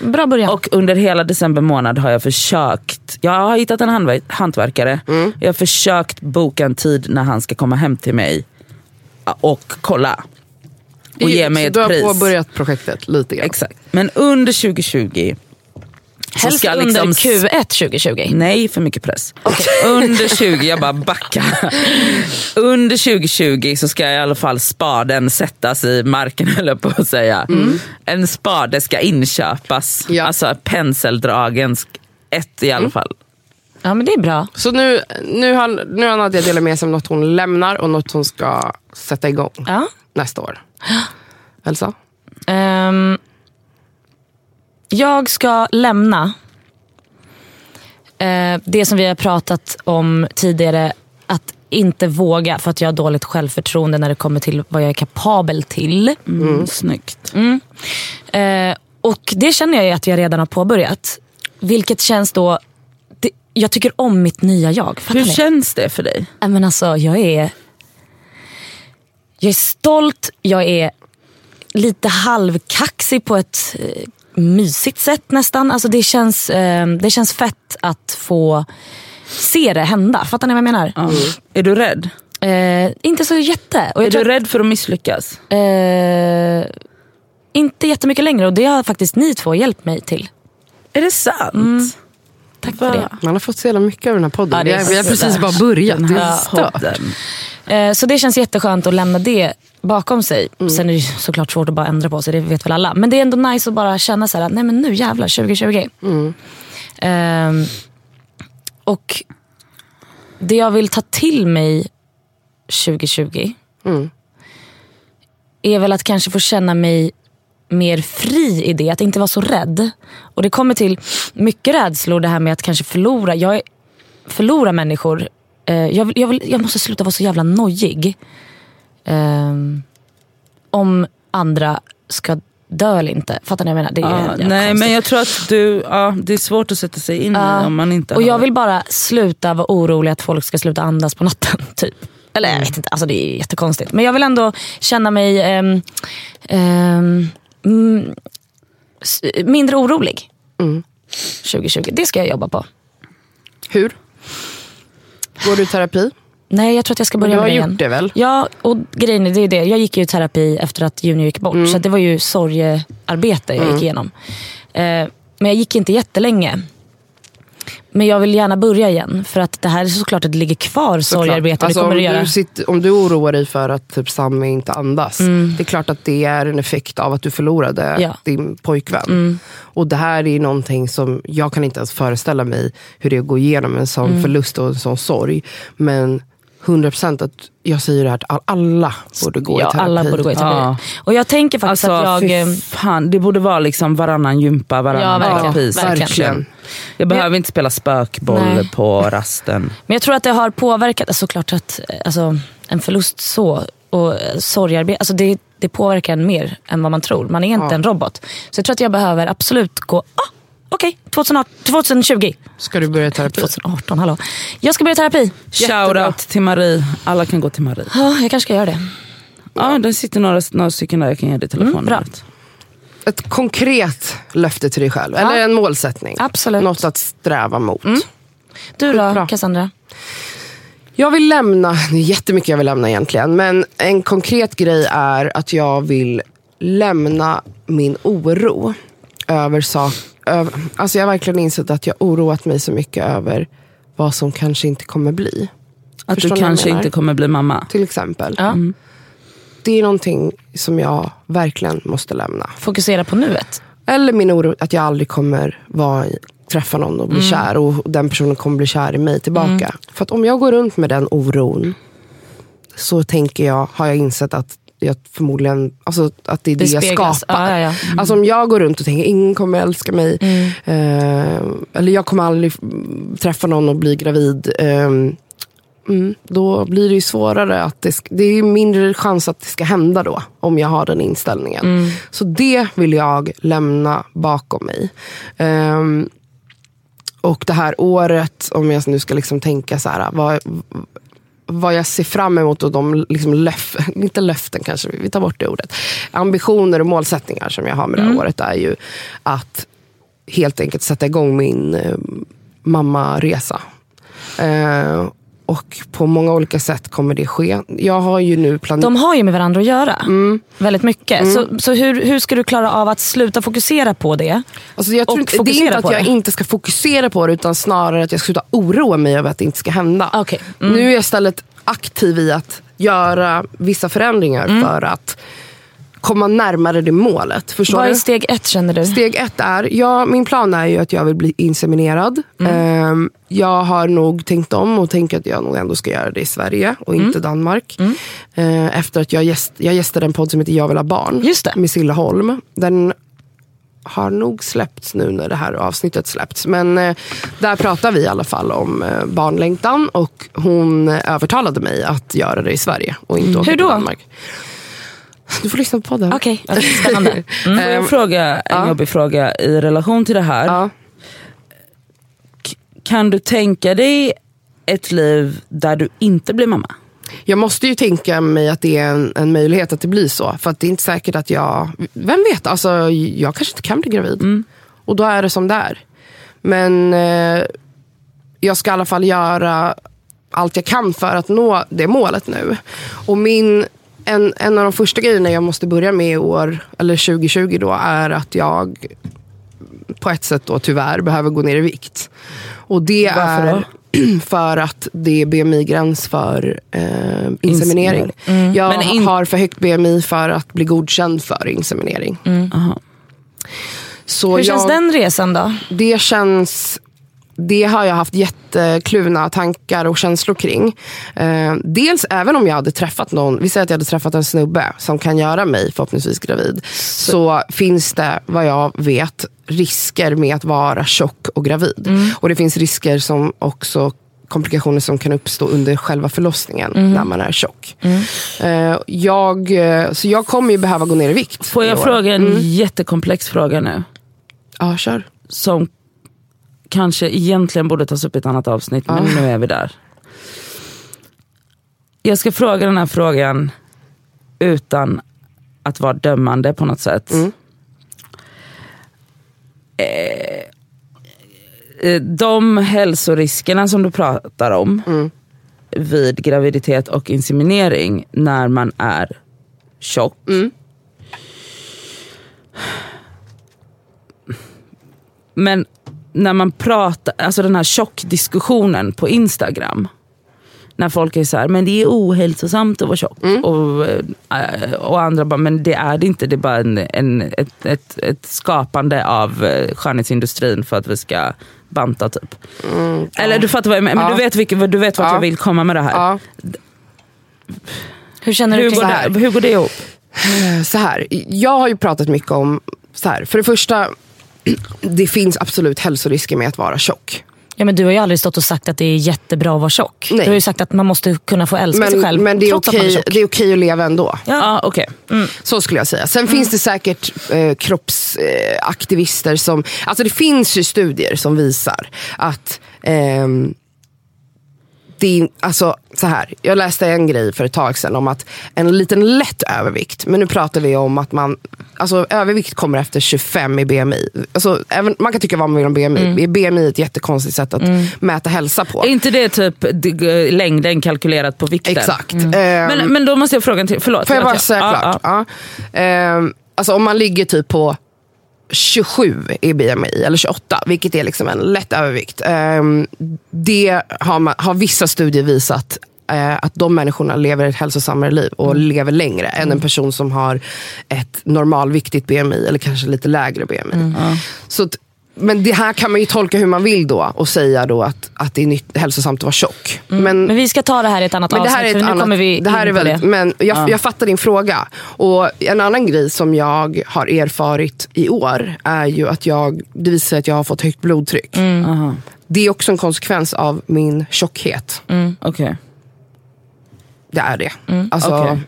Bra början. Och under hela december månad har jag försökt, jag har hittat en hantverkare, jag har försökt boka en tid när han ska komma hem till mig och kolla. Och ge mig Så ett du har pris. påbörjat projektet lite grann? Exakt. Men under 2020 så Helst under liksom Q1 2020. Nej, för mycket press. Under 20, jag bara backa. Under 2020 så ska i alla fall spaden sättas i marken höll jag på att säga. En spade ska inköpas. Ja. Alltså penseldragen, ett i alla fall. Ja, men det är bra. Så nu, nu, har, nu har Nadja delat med sig om något hon lämnar och något hon ska sätta igång Ja. nästa år. Elsa? Ehm, jag ska lämna eh, det som vi har pratat om tidigare. Att inte våga för att jag har dåligt självförtroende när det kommer till vad jag är kapabel till. Mm. Snyggt. Eh, och det känner jag ju att jag redan har påbörjat. Vilket känns då... Jag tycker om mitt nya jag. Hur ni? känns det för dig? Nej, men alltså, jag är... Jag är stolt, jag är lite halvkaxig på ett eh, mysigt sätt nästan. Alltså det, känns, eh, det känns fett att få se det hända. Fattar ni vad jag menar? Ja. Är du rädd? Eh, inte så jätte. Är du rädd för att misslyckas? eh, inte jättemycket längre och det har faktiskt ni två hjälpt mig till. Är det sant? Tack för det. Man har fått så jävla mycket av den här podden. Ja, vi, har, vi har så precis bara börjat. Den Det är här stört. Eh, Så det känns jätteskönt att lämna det bakom sig. Sen är det såklart svårt att bara ändra på sig, det vet väl alla. Men det är ändå nice att bara känna så här, nej men nu jävlar 2020. Ehm, och det jag vill ta till mig 2020 är väl att kanske få känna mig mer fri i det, att inte vara så rädd. Och det kommer till mycket rädslor, det här med att kanske förlora. Jag är, förlora människor. Eh, jag, vill, jag, vill, jag måste sluta vara så jävla nojig. Ehm, om andra ska dö eller inte. Fattar ni vad jag menar? Det är Ja, nej konstigt. men jag tror att du, ja, det är svårt att sätta sig in Ja. i om man inte Och jag har- vill bara sluta vara orolig att folk ska sluta andas på natten. Typ. Eller jag vet inte, alltså det är jättekonstigt. Men jag vill ändå känna mig ehm, ehm, mm, mindre orolig. 2020, det ska jag jobba på. Hur? Går du i terapi? Nej, jag tror att jag ska börja du har med det gjort igen. det väl? Ja, och grejen är det, är det. Jag gick ju i terapi efter att Junior gick bort. Mm. Så det var ju sorgearbete jag gick igenom. Eh, men jag gick inte jättelänge. Men jag vill gärna börja igen. För att det här är såklart att det ligger kvar sorgearbete. Alltså, om, göra. du sitter, om du oroar dig för att typ, Sammy inte andas. Det är klart att det är en effekt av att du förlorade Mm. Ja. Mm. din pojkvän. Och det här är någonting som jag kan inte ens föreställa mig hur det är att gå igenom en sån Mm. förlust och en sån sorg. Men 100% att jag säger det här all- alla borde gå ja, i terapi. alla borde gå i terapi. Ja. Och jag tänker faktiskt Alltså, att jag... fan, det borde vara liksom varannan gympa, varannan Ja, verkligen. terapi. Verkligen. Verkligen. Jag behöver inte spela spökboll Nej. på rasten. Men jag tror att det har påverkat, alltså, såklart att alltså, en förlust så och sorgarbete, alltså det, det påverkar en mer än vad man tror. Man är inte Ja. en robot. Så jag tror att jag behöver absolut gå, ah, okej, 2018 2020. Ska du börja i terapi? 2018, hallå. Jag ska börja terapi. Shoutout till Marie. Alla kan gå till Marie. Ja, jag kanske ska göra det. Ja, det sitter några, några stycken där jag kan ge dig telefonnumret. Ett konkret löfte till dig själv. Eller en målsättning. Absolut. Något att sträva mot. Du då, Bra. Cassandra? Jag vill lämna, det är jättemycket jag vill lämna egentligen. Men en konkret grej är att jag vill lämna min oro över sak. Alltså jag har verkligen insett att jag oroat mig så mycket över vad som kanske inte kommer bli. Att Förstår du kanske inte kommer bli mamma. Till exempel. Ja. Det är någonting som jag verkligen måste lämna. Fokusera på nuet. Eller min oro att jag aldrig kommer vara, träffa någon och bli kär och den personen kommer bli kär i mig tillbaka. För att om jag går runt med den oron så tänker jag, har jag insett att jag förmodligen, alltså att det är det, Det jag speglas. skapar. Ja, ja, ja. Alltså om jag går runt och tänker ingen kommer älska mig. Eh, eller jag kommer aldrig mm, träffa någon och bli gravid. Eh, Mm, då blir det ju svårare. att det, det är ju mindre chans att det ska hända då. Om jag har den inställningen. Så det vill jag lämna bakom mig. Ehm, och det här året, om jag nu ska liksom tänka så här, vad, vad jag ser fram emot och de liksom löf, inte löften kanske, vi tar bort det ordet. Ambitioner och målsättningar som jag har med det här året är ju att helt enkelt sätta igång min eh, mammaresa. Eh, och på många olika sätt kommer det ske. Jag har ju nu planerat... De har ju med varandra att göra. Mm. Väldigt mycket. Så, så hur, hur ska du klara av att sluta fokusera på det? Alltså jag tror inte, det är inte att jag det. inte ska fokusera på det utan snarare att jag ska sluta oroa mig över att det inte ska hända. Okej. Mm. Nu är jag istället aktiv i att göra vissa förändringar Mm. för att komma närmare det målet. Förstår Vad är steg ett känner du? Steg ett är, ja, min plan är ju att jag vill bli inseminerad. Mm. Ehm, jag har nog tänkt om och tänker att jag nog ändå ska göra det i Sverige och Mm. inte Danmark. Eh, efter att jag, gäst, jag gästade en podd som heter Jag vill ha barn. Just det. Med Silla Holm. Den har nog släppts nu när det här avsnittet släppts. Men eh, där pratar vi i alla fall om eh, barnlängtan. Och hon övertalade mig att göra det i Sverige och inte åka Hur till då? Danmark. Du får lyssna på podden. Okej, okej, spännande. Får jag fråga en jobbig fråga i relation till det här? Ja. Kan du tänka dig ett liv där du inte blir mamma? Jag måste ju tänka mig att det är en, en möjlighet att det blir så. För att det är inte säkert att jag... Vem vet? Alltså, jag kanske inte kan bli gravid. Och då är det som det är. Men eh, jag ska i alla fall göra allt jag kan för att nå det målet nu. Och min, en, en av de första grejerna jag måste börja med i år, eller 2020 då, är att jag på ett sätt då tyvärr behöver gå ner i vikt. Och det Varför är då? för att det är BMI-gräns för eh, inseminering. Jag Men in- har för högt BMI för att bli godkänd för inseminering. Aha. Så Hur känns jag, den resan då? Det känns... Det har jag haft jättekluvna tankar och känslor kring. Eh, dels även om jag hade träffat någon, vi säger att jag hade träffat en snubbe som kan göra mig förhoppningsvis gravid. Så, finns det, vad jag vet, risker med att vara tjock och gravid. Och det finns risker som också komplikationer som kan uppstå under själva förlossningen när man är tjock. Eh, jag, eh, så jag kommer ju behöva gå ner i vikt. Får jag fråga en Mm. jättekomplex fråga nu? Ja, kör. Som kanske egentligen borde tas upp i ett annat avsnitt, men nu är vi där. Jag ska fråga den här frågan utan att vara dömande på något sätt. Eh, eh, de hälsoriskerna som du pratar om vid graviditet och inseminering när man är tjock. Men när man pratar, alltså den här tjockdiskussionen på Instagram. När folk är så här, men det är ohälsosamt att vara tjock. Och, eh, och andra bara, men det är det inte. Det är bara en, en, ett, ett, ett skapande av eh, skönhetsindustrin för att vi ska banta typ. Eller du fattar vad jag menar, men Ja. du vet, vilket, du vet vart Ja. jag vill komma med det här. Ja. Hur känner Hur, du går kring det, hur går det ihop? Så här, jag har ju pratat mycket om, så här, för det första, det finns absolut hälsorisker med att vara tjock. Ja, men du har ju aldrig stått och sagt att det är jättebra att vara tjock. Nej. Du har ju sagt att man måste kunna få älska sig Men, själv men det, är okej, tjock. det är okej att leva ändå. Ja. Ja, okej. Så skulle jag säga. Sen finns det säkert eh, kroppsaktivister som... Alltså det finns ju studier som visar att ehm, det är, alltså, så här, jag läste en grej för ett tag sedan om att en liten lätt övervikt, men nu pratar vi om att man, alltså övervikt kommer efter 25 i BMI. Alltså, även, man kan tycka vad man vill om BMI, BMI är ett jättekonstigt sätt att mäta hälsa på. Är inte det typ längden kalkylerat på vikten? Exakt. Ehm, Men, men då måste jag fråga en till, förlåt. Får jag bara säga ja, klart? ja. Ja. Ehm, alltså om man ligger typ på 27 i BMI, eller 28, vilket är liksom en lätt övervikt. Ehm, det har, man, har vissa studier visat eh, att de människorna lever ett hälsosammare liv och lever längre än en person som har ett normalviktigt BMI eller kanske lite lägre BMI. Så att, men det här kan man ju tolka hur man vill då och säga då att, att det är nytt, hälsosamt att vara tjock. Men, Men vi ska ta det här i ett annat men det avsnitt. här är ett för nu annat, kommer vi det här in är på väldigt, det. Men jag, jag fattar din fråga. Och en annan grej som jag har erfarit i år är ju att jag, det visar sig att jag har fått högt blodtryck. Aha. Det är också en konsekvens av min tjockhet. Okej. Det är det. Alltså, okej.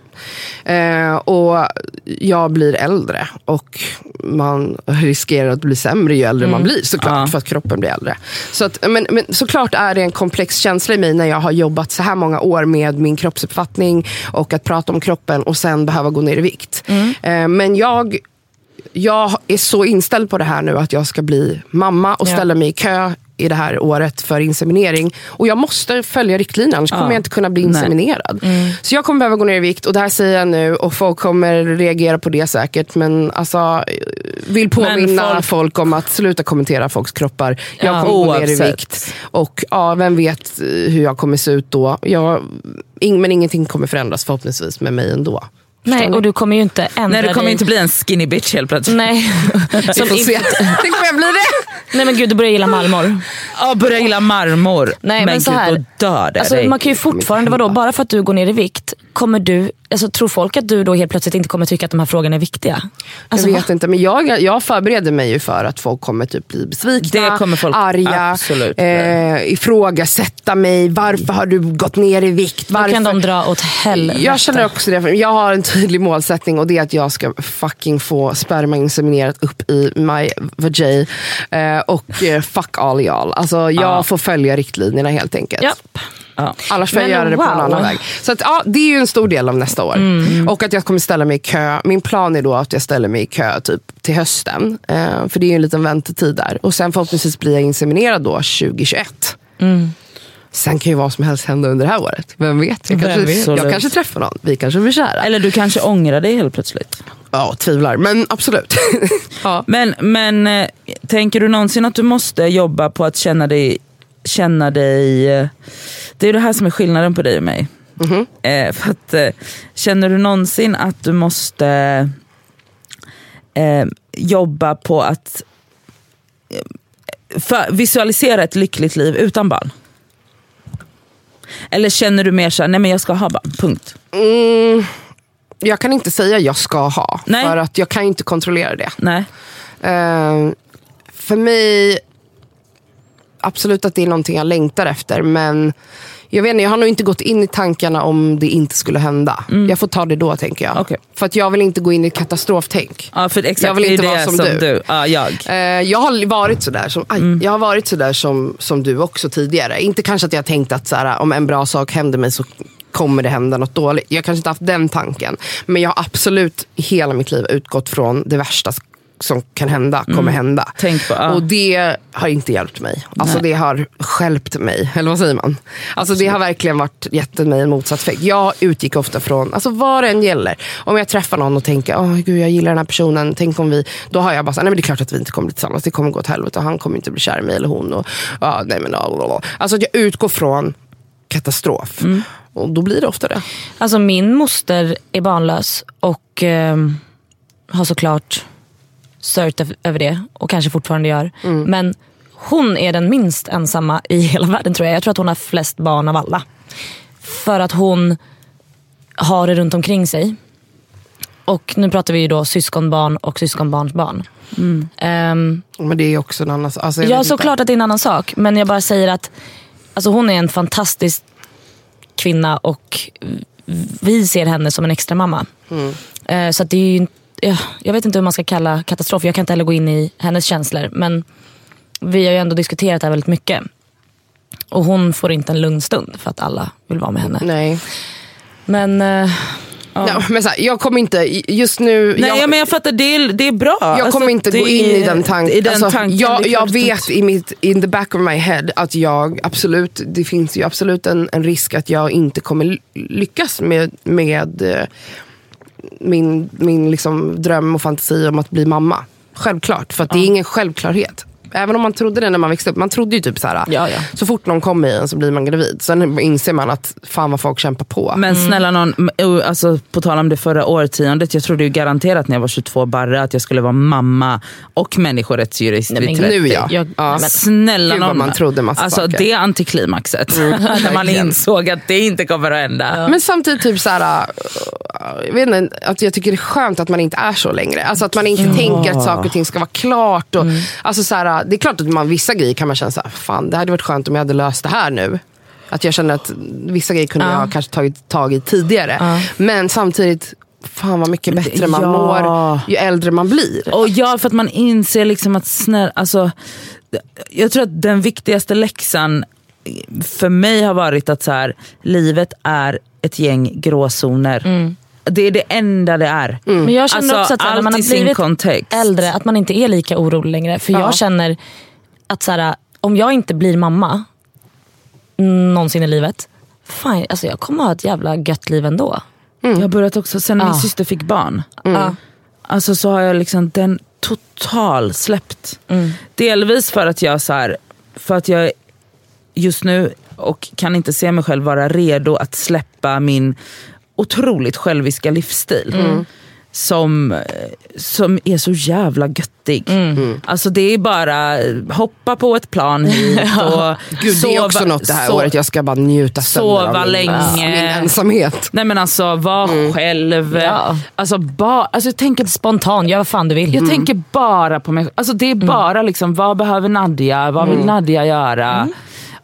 Eh, och jag blir äldre och man riskerar att bli sämre ju äldre man blir såklart. Ja. För att kroppen blir äldre. Så att, men, men såklart är det en komplex känsla i mig när jag har jobbat så här många år med min kroppsuppfattning och att prata om kroppen och sen behöva gå ner i vikt. Eh, men jag jag är så inställd på det här nu att jag ska bli mamma och ställa mig i kö i det här året för inseminering. Och jag måste följa riktlinjerna, annars kommer jag inte kunna bli inseminerad. Så jag kommer behöva gå ner i vikt och det här säger jag nu och folk kommer reagera på det säkert. Men alltså, vill påminna folk- folk... om att sluta kommentera folks kroppar. Jag Ja, kommer gå ner i oavsett. vikt. Och ja, vem vet eh, hur jag kommer se ut då. Jag, men ingenting kommer förändras förhoppningsvis med mig ändå. Nej, och du kommer ju inte ändra Nej, det kommer dig. inte bli en skinny bitch helt plötsligt. Nej. Som får se. Tänk om jag blir det! Nej men gud, du börjar gilla marmor. Ja, börja gilla marmor. Nej, men så gud, här, då dör det Alltså, dig. man kan ju fortfarande, vadå, bara för att du går ner i vikt, kommer du, alltså, tror folk att du då helt plötsligt inte kommer tycka att de här frågorna är viktiga? Alltså, jag vet inte, men jag, jag förbereder mig ju för att folk kommer typ bli besvikna, Det kommer folk arga, absolut eh, ifrågasätta mig. Varför har du gått ner i vikt? Då Varför? kan de dra åt helvete. jag känner också det. Jag har en tydlig målsättning och det är att jag ska fucking få sperma inseminerat upp i my vajay. Eh, och eh, fuck all y'all. Alltså, jag får följa riktlinjerna helt enkelt. Ja. Ja. Annars får jag Men göra det på en annan väg. Så att, ja, det är ju en stor del av nästa år. Och att jag kommer ställa mig i kö. Min plan är då att jag ställer mig i kö typ till hösten. Eh, för det är ju en liten väntetid där. Och sen förhoppningsvis blir jag inseminerad då 2021. Sen kan ju vad som helst hända under det här året. Vem vet? Jag, kanske, vet? jag kanske träffar någon. Vi kanske blir kära. Eller du kanske ångrar dig helt plötsligt. Ja, tvivlar. Men absolut. ja. Men, men eh, tänker du någonsin att du måste jobba på att känna dig... Känna dig det är det här som är skillnaden på dig och mig. Eh, för att, eh, känner du någonsin att du måste eh, jobba på att eh, för, visualisera ett lyckligt liv utan barn? Eller känner du mer såhär, nej men jag ska ha barn, punkt. Mm, jag kan inte säga jag ska ha. Nej. För att jag kan inte kontrollera det. Nej. Eh, för mig, absolut att det är någonting jag längtar efter. Men jag vet inte, jag har nog inte gått in i tankarna om det inte skulle hända. Jag får ta det då tänker jag. Mm. Okej. För att jag vill inte gå in i ett katastroftänk. Ja, för exakt, Jag vill inte det vara som som du. du. Ja, jag. Eh, jag har varit sådär som, aj, Mm. jag har varit sådär som, som du också tidigare. Inte kanske att jag tänkt att såhär, om en bra sak händer mig så kommer det hända något dåligt. Jag kanske inte haft den tanken. Men jag har absolut hela mitt liv utgått från det värsta som kan hända, kommer hända. Mm. Tänk på, ja. Och det har inte hjälpt mig. Alltså det har skälpt mig. Eller vad säger man? Alltså det har verkligen varit, gett mig en motsatt effekt. Jag utgick ofta från, alltså vad det än gäller. Om jag träffar någon och tänker, åh gud jag gillar den här personen, tänk om vi, då har jag bara, så nej men det är klart att vi inte kommer bli tillsammans, det kommer gå åt helvete och han kommer inte bli kär i mig eller hon. Och, ja, nej men, ja. Alltså jag utgår från katastrof. Och då blir det ofta det. Alltså min moster är barnlös och ehm, har såklart sörjt öv- över det och kanske fortfarande gör. Men hon är den minst ensamma i hela världen tror jag. Jag tror att hon har flest barn av alla. För att hon har det runt omkring sig. Och nu pratar vi ju då syskonbarn och syskonbarnsbarn. Ehm, Men det är också en annan sak. Alltså, Ja såklart att det är en annan sak. Men jag bara säger att alltså, hon är en fantastisk kvinna och vi ser henne som en extra mamma. Eh, Så att det är ju, inte- ja, jag vet inte hur man ska kalla katastrof. Jag kan inte heller gå in i hennes känslor. Men vi har ju ändå diskuterat det här väldigt mycket. Och hon får inte en lugn stund för att alla vill vara med henne. Nej. Men eh, Ja, men så här, jag kommer inte, just nu... Nej, jag, ja, men jag fattar, det är, det är bra. Jag Alltså, kommer inte gå in i är- den, tank, i den alltså, tanken. Jag, jag vet i mitt, in the back of my head att jag absolut, det finns ju absolut en, en risk att jag inte kommer ly- lyckas med, med eh, min, min liksom dröm och fantasi om att bli mamma. Självklart, för att det är ingen självklarhet. Även om man trodde det när man växte upp. Man trodde ju typ så här, Ja, ja. så fort någon kommer i en så blir man gravid. Sen inser man att fan vad folk kämpar på. Men snälla någon, alltså, på tal om det förra årtiondet, jag trodde ju garanterat när jag var 22 barre att jag skulle vara mamma och människorättsjurist Nej, vid men 30. nu ja. Jag- ja. men- Snälla någon. man trodde massa alltså, saker. Det antiklimaxet. när man insåg att det inte kommer att hända. Men samtidigt typ så här, uh, jag vet inte, att jag tycker det är skönt att man inte är så längre. Alltså att man inte tänker att saker och ting ska vara klart. Och, alltså så här, det är klart att man, vissa grejer kan man känna så här, fan det hade varit skönt om jag hade löst det här nu. Att jag känner att vissa grejer kunde Ja. jag kanske tagit tag i tidigare. Men samtidigt, fan vad mycket bättre man Ja. mår ju äldre man blir. Och ja, för att man inser liksom att snälla, alltså, jag tror att den viktigaste läxan för mig har varit att så här, livet är ett gäng gråzoner. Det är det enda det är. Men jag känner Alltså, också att här, när man har sin blivit kontext. äldre, att man inte är lika orolig längre. För Ja. jag känner att så här, om jag inte blir mamma någonsin i livet, fan, alltså jag kommer ha ett jävla gött liv ändå. Jag har börjat också, sen min Ja. syster fick barn, Ja. alltså så har jag liksom den total släppt. Mm. Delvis för att jag så här, för att jag just nu och kan inte se mig själv vara redo att släppa min otroligt själviska livsstil. Mm. Som, som är så jävla göttig. Mm. Alltså det är bara hoppa på ett plan hit och Gud, det är också något det här so- året. Jag ska bara njuta sova av min, länge. min ensamhet. Nej men alltså var själv. Ja. Alltså, ba, alltså jag tänker Spontan, gör vad fan du vill. jag tänker bara på mig Alltså Det är bara liksom, vad behöver Nadja? Vad vill Nadja göra?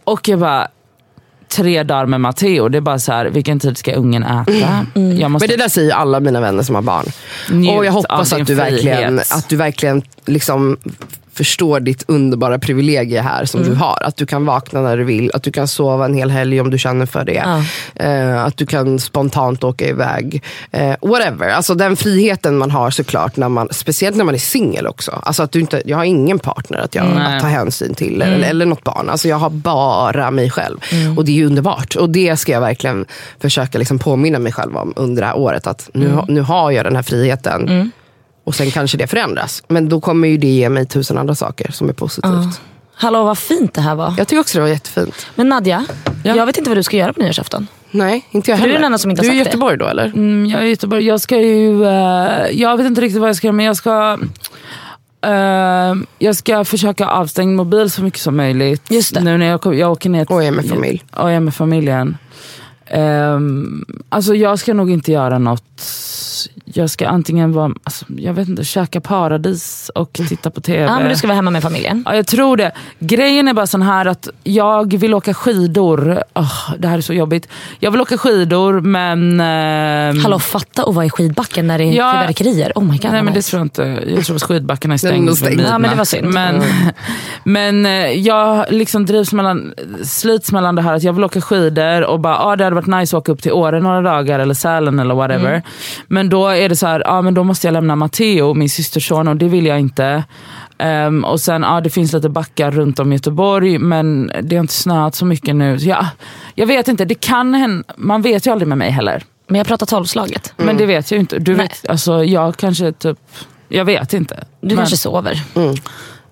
Och jag bara, tre dagar med Matteo, det är bara så här, vilken tid ska ungen äta? Jag måste Men det där säger alla mina vänner som har barn. Njut och jag hoppas att du verkligen, att du verkligen liksom förstår ditt underbara privilegie här som Mm. du har. Att du kan vakna när du vill, att du kan sova en hel helg om du känner för det. Ja. Eh, att du kan spontant åka iväg. Eh, whatever. Alltså den friheten man har såklart, när man, speciellt när man är singel också. Alltså att du inte, jag har ingen partner att, jag, att ta hänsyn till, Mm. eller, eller något barn. Alltså jag har bara mig själv. Och det är underbart. Och det ska jag verkligen försöka liksom påminna mig själv om under det här året. Att nu, Mm. nu har jag den här friheten. Och sen kanske det förändras. Men då kommer ju det ge mig tusen andra saker som är positivt. Hallå vad fint det här var. Jag tycker också det var jättefint. Men Nadja, Ja. jag vet inte vad du ska göra på nyårsafton. Nej, inte jag För du är heller. den enda som inte har du är i sagt det. Göteborg då eller? Mm, jag är i Göteborg. Jag ska ju... eh, jag vet inte riktigt vad jag ska göra men jag ska... eh, jag ska försöka ha avstängd mobil så mycket som möjligt. Just det. Nu när jag, kom- jag åker ner Och är med familj. Och är med familjen. Um, alltså jag ska nog inte göra något. Jag ska antingen vara, alltså, jag vet inte, käka paradis och titta på TV. Ja, men du ska vara hemma med familjen. Ja, jag tror det. Grejen är bara sån här att jag vill åka skidor. Åh, det här är så jobbigt. Jag vill åka skidor men... ehm, Hallå fatta att vara i skidbacken när det är Ja. fyrverkerier. Oh my god Nej men det tror jag inte. Jag tror att skidbackarna är Den är stängd. Ja, men det var synd. Men, men eh, jag liksom drivs mellan, slits mellan det här att jag vill åka skidor och bara, ah, det hade varit nice att åka upp till Åre några dagar eller Sälen eller whatever. Mm. Men då är det så här, ah, men då måste jag lämna Matteo, min systerson och det vill jag inte. Ehm, och sen, ja det finns lite backar runt om Göteborg men det har inte snöat så mycket nu. Så jag, jag vet inte, det kan hända, man vet ju aldrig med mig heller. Men jag pratar tolvslaget. Men det vet jag ju inte. Du Nej. vet, alltså, jag kanske typ, jag vet inte. Du Men- kanske sover.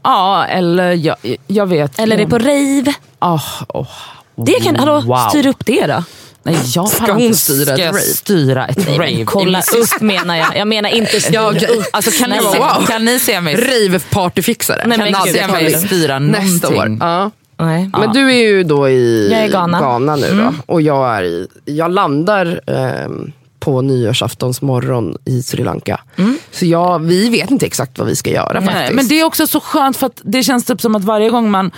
Ja, eller jag, jag vet. Eller är på rave. Ah, åh. Det kan, hallå, Wow. styr upp det då. Nej, jag Ska hon inte styra ett ska jag rave? styra ett Nej, rave. men kolla upp menar jag. Jag menar inte styr Ja, okej. upp. Alltså, kan, ni Nej, se, wow. kan ni se mig, Rave-partyfixare. Nej, kan men ni se jag mig styra Nästa år. någonting? Ja. Nej. Men du är ju då i Jag är i Ghana. nu då. Och jag är i, jag landar ehm, på nyårsaftons morgon i Sri Lanka. Så jag, vi vet inte exakt vad vi ska göra Nej, faktiskt. men det är också så skönt för att det känns typ som att varje gång man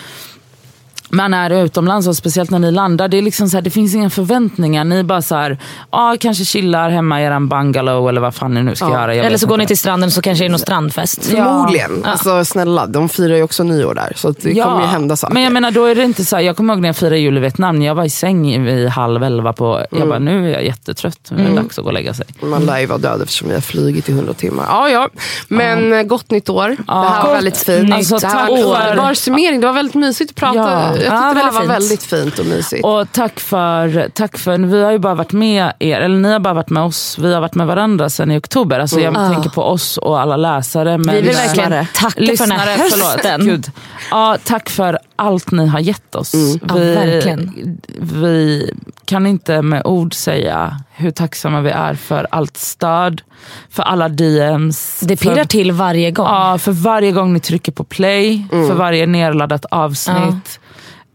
man är utomlands och speciellt när ni landar, det, är liksom så här, det finns inga förväntningar. Ni bara så här, ah, kanske chillar hemma i er bungalow eller vad fan ni nu ska Ja. göra. jag Eller så går inte. ni till stranden så kanske det är någon strandfest. Förmodligen. Ja. Alltså, snälla, de firar ju också nyår där. Så det kommer ju hända saker. Men jag menar då är det inte så här, jag kommer ihåg när jag firade jul i Vietnam, jag var i säng vid halv elva på, Mm. jag bara nu är jag jättetrött, nu är det dags att gå och lägga sig. Man lär ju vara död eftersom vi har flugit i 100 timmar. Ja, ja. Men eh, gott nytt år. Det här var Gott väldigt fint. Alltså, det här tack var för- underbar summering. Det var väldigt mysigt att prata. Ja. Jag tyckte Ja, det här var fint. väldigt fint och mysigt. Och tack för, tack för, vi har ju bara varit med er, eller ni har bara varit med oss, vi har varit med varandra sedan i oktober. Alltså jag Mm. tänker på oss och alla läsare. Men Vi vill lyssnare. verkligen tacka för den här förlåt. hösten. Gud. Ja, tack för allt ni har gett oss. Ja, Vi, verkligen. vi kan inte med ord säga hur tacksamma vi är för allt stöd, för alla DMs. Det pirrar till varje gång. Ja, för varje gång ni trycker på play, Mm. för varje nerladdat avsnitt.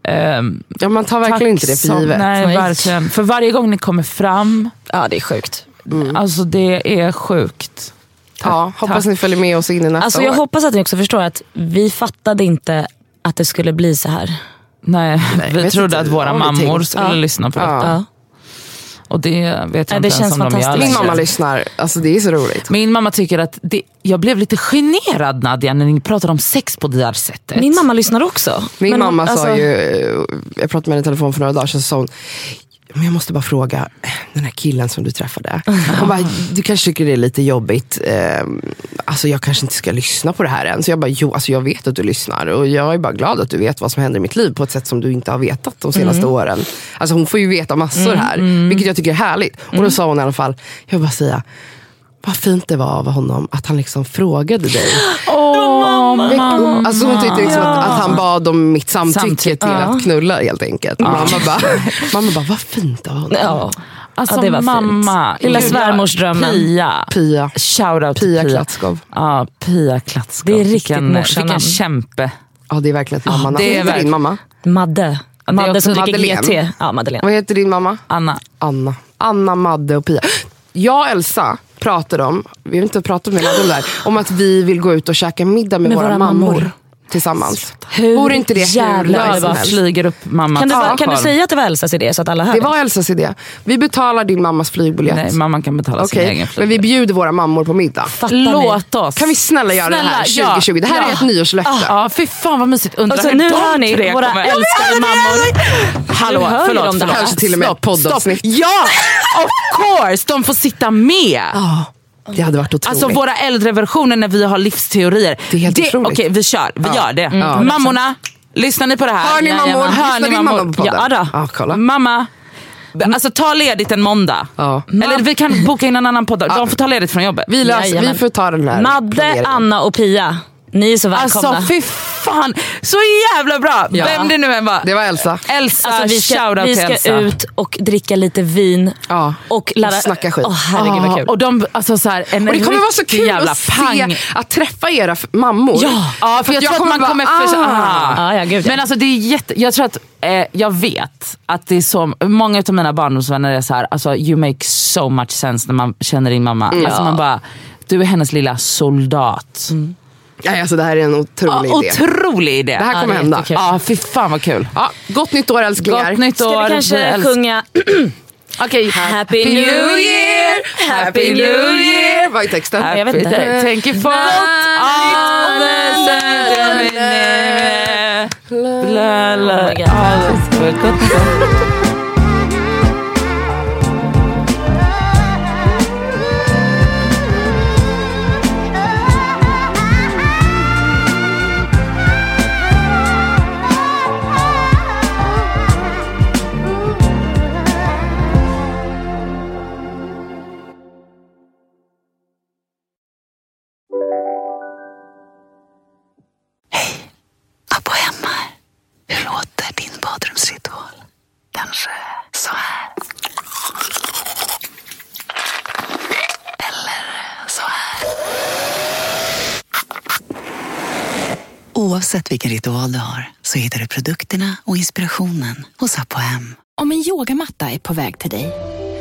Ehm, ja, man tar verkligen inte det för tack givet. Nej, Nej. verkligen. För varje gång ni kommer fram, Ja, det är sjukt. alltså det är sjukt. ja, hoppas tack. ni följer med oss in i nästa Alltså, jag år. hoppas att ni också förstår att vi fattade inte att det skulle bli så här. Nej, Nej, vi trodde att våra mammor skulle Ja. lyssna på detta. Ja. Och det vet jag Ja, inte det ens känns om de gör fantastiskt. Min mamma lyssnar. Alltså, det är så roligt. Min mamma tycker att det, jag blev lite generad Nadja när ni pratade om sex på det här sättet. Min mamma lyssnar också. Min Men mamma alltså, sa ju, eh, jag pratade med henne i telefon för några dagar sedan, så sa hon, men jag måste bara fråga, den här killen som du träffade. Hon bara, du kanske tycker det är lite jobbigt. Eh, alltså jag kanske inte ska lyssna på det här än. Så jag bara, jo alltså jag vet att du lyssnar. Och jag är bara glad att du vet vad som händer i mitt liv på ett sätt som du inte har vetat de senaste åren. Alltså hon får ju veta massor här. Vilket jag tycker är härligt. Och då sa hon i alla fall, jag vill bara säga, vad fint det var av honom att han liksom frågade dig. Mamma. Alltså hon tyckte liksom att, att han bad om mitt samtycke, Samtycke, till att knulla helt enkelt. Mamma, bara, mamma bara, vad fint av honom. Ja. Alltså Ja, det var fint. mamma. Lilla svärmorsdrömmen. Pia. Pia. Shoutout Pia Pia. Klatskov. Ja, Pia Klatskov. Det är riktigt morsanamn. vilken kämpe. Ja det är verkligen ett mammanamn. det är Vad heter verkligen- din mamma? Madde. Madde som dricker Madeleine. GT. Ja, Madeleine. Vad heter din mamma? Anna. Anna. Anna, Madde och Pia. Jag och Elsa pratade om, vi har inte pratat med det här, om att vi vill gå ut och käka middag med, Med våra, våra mammor. mammor. Tillsammans. Hur Vore inte det hur jävla som bara flyger upp mamma Kan du, till kan du säga att det var Elsas idé så att alla hör? Det var Elsas idé. Vi betalar din mammas flygbiljett. Nej, mamman kan betala sin Okej, egen men flyg. vi bjuder våra mammor på middag. Fattar ni? Låt oss. Kan vi snälla göra det här Snälla, 2020? Det här ja, är ett ja. nyårslöfte. Ja, fy fan vad mysigt. Undrar Och så hur nu hör ni våra kommer- älskade mammor. Hallå, förlåt. förlåt. Kanske till och med ett poddavsnitt. Ja, of course! De får sitta med. Det hade varit otroligt. Alltså våra äldre versioner när vi har livsteorier. Det är helt otroligt. Okej, vi kör. Vi Ja. gör det. Ja. Mammorna, lyssnar ni på det här? Hör ni mammor? Hör Lyssnar ni mammor? mamma på podden? Ja, då. Ja, kolla. Mamma, alltså ta ledigt en måndag. Ja. Eller vi kan boka in en annan podd. De får ta ledigt från jobbet. vi, löser, vi får ta den här Madde, planeringen. Anna och Pia. Ni är så välkomna. Alltså fy fan, så jävla bra! Ja. Vem det nu än var. Det var Elsa. Elsa, Alltså, vi ska, shoutout vi till ska Elsa. ut och dricka lite vin Ja. och lära... Och snacka skit. Åh, herregud vad kul. Och de, alltså så här, en Och det kommer vara så kul jävla att se, pang. att träffa era mammor. Ja, ja för jag, tror att man bara, kommer... ah. För, ah. Ja, ja, gud, ja. Men alltså det är jätte, jag tror att, eh, jag vet att det är så, många av mina barndomsvänner är så här, alltså you make so much sense när man känner din mamma. Alltså man bara, du är hennes lilla soldat. Nej, alltså, det här är en otrolig Ja, idé. otrolig idé. Det här Ja, kommer det är hända. Ja, fy fan vad kul. Ja, gott nytt år älsklingar. Gott nytt år. Ska vi kanske älsk- sjunga Okej. Happy New Year, Happy New Year. Vad är texten? jag vet inte. Thank you for all the sunshine. La, la, Kanske så här. Eller så här. Oavsett vilken ritual du har så hittar du produkterna och inspirationen hos Apohem. Om en yogamatta är på väg till dig,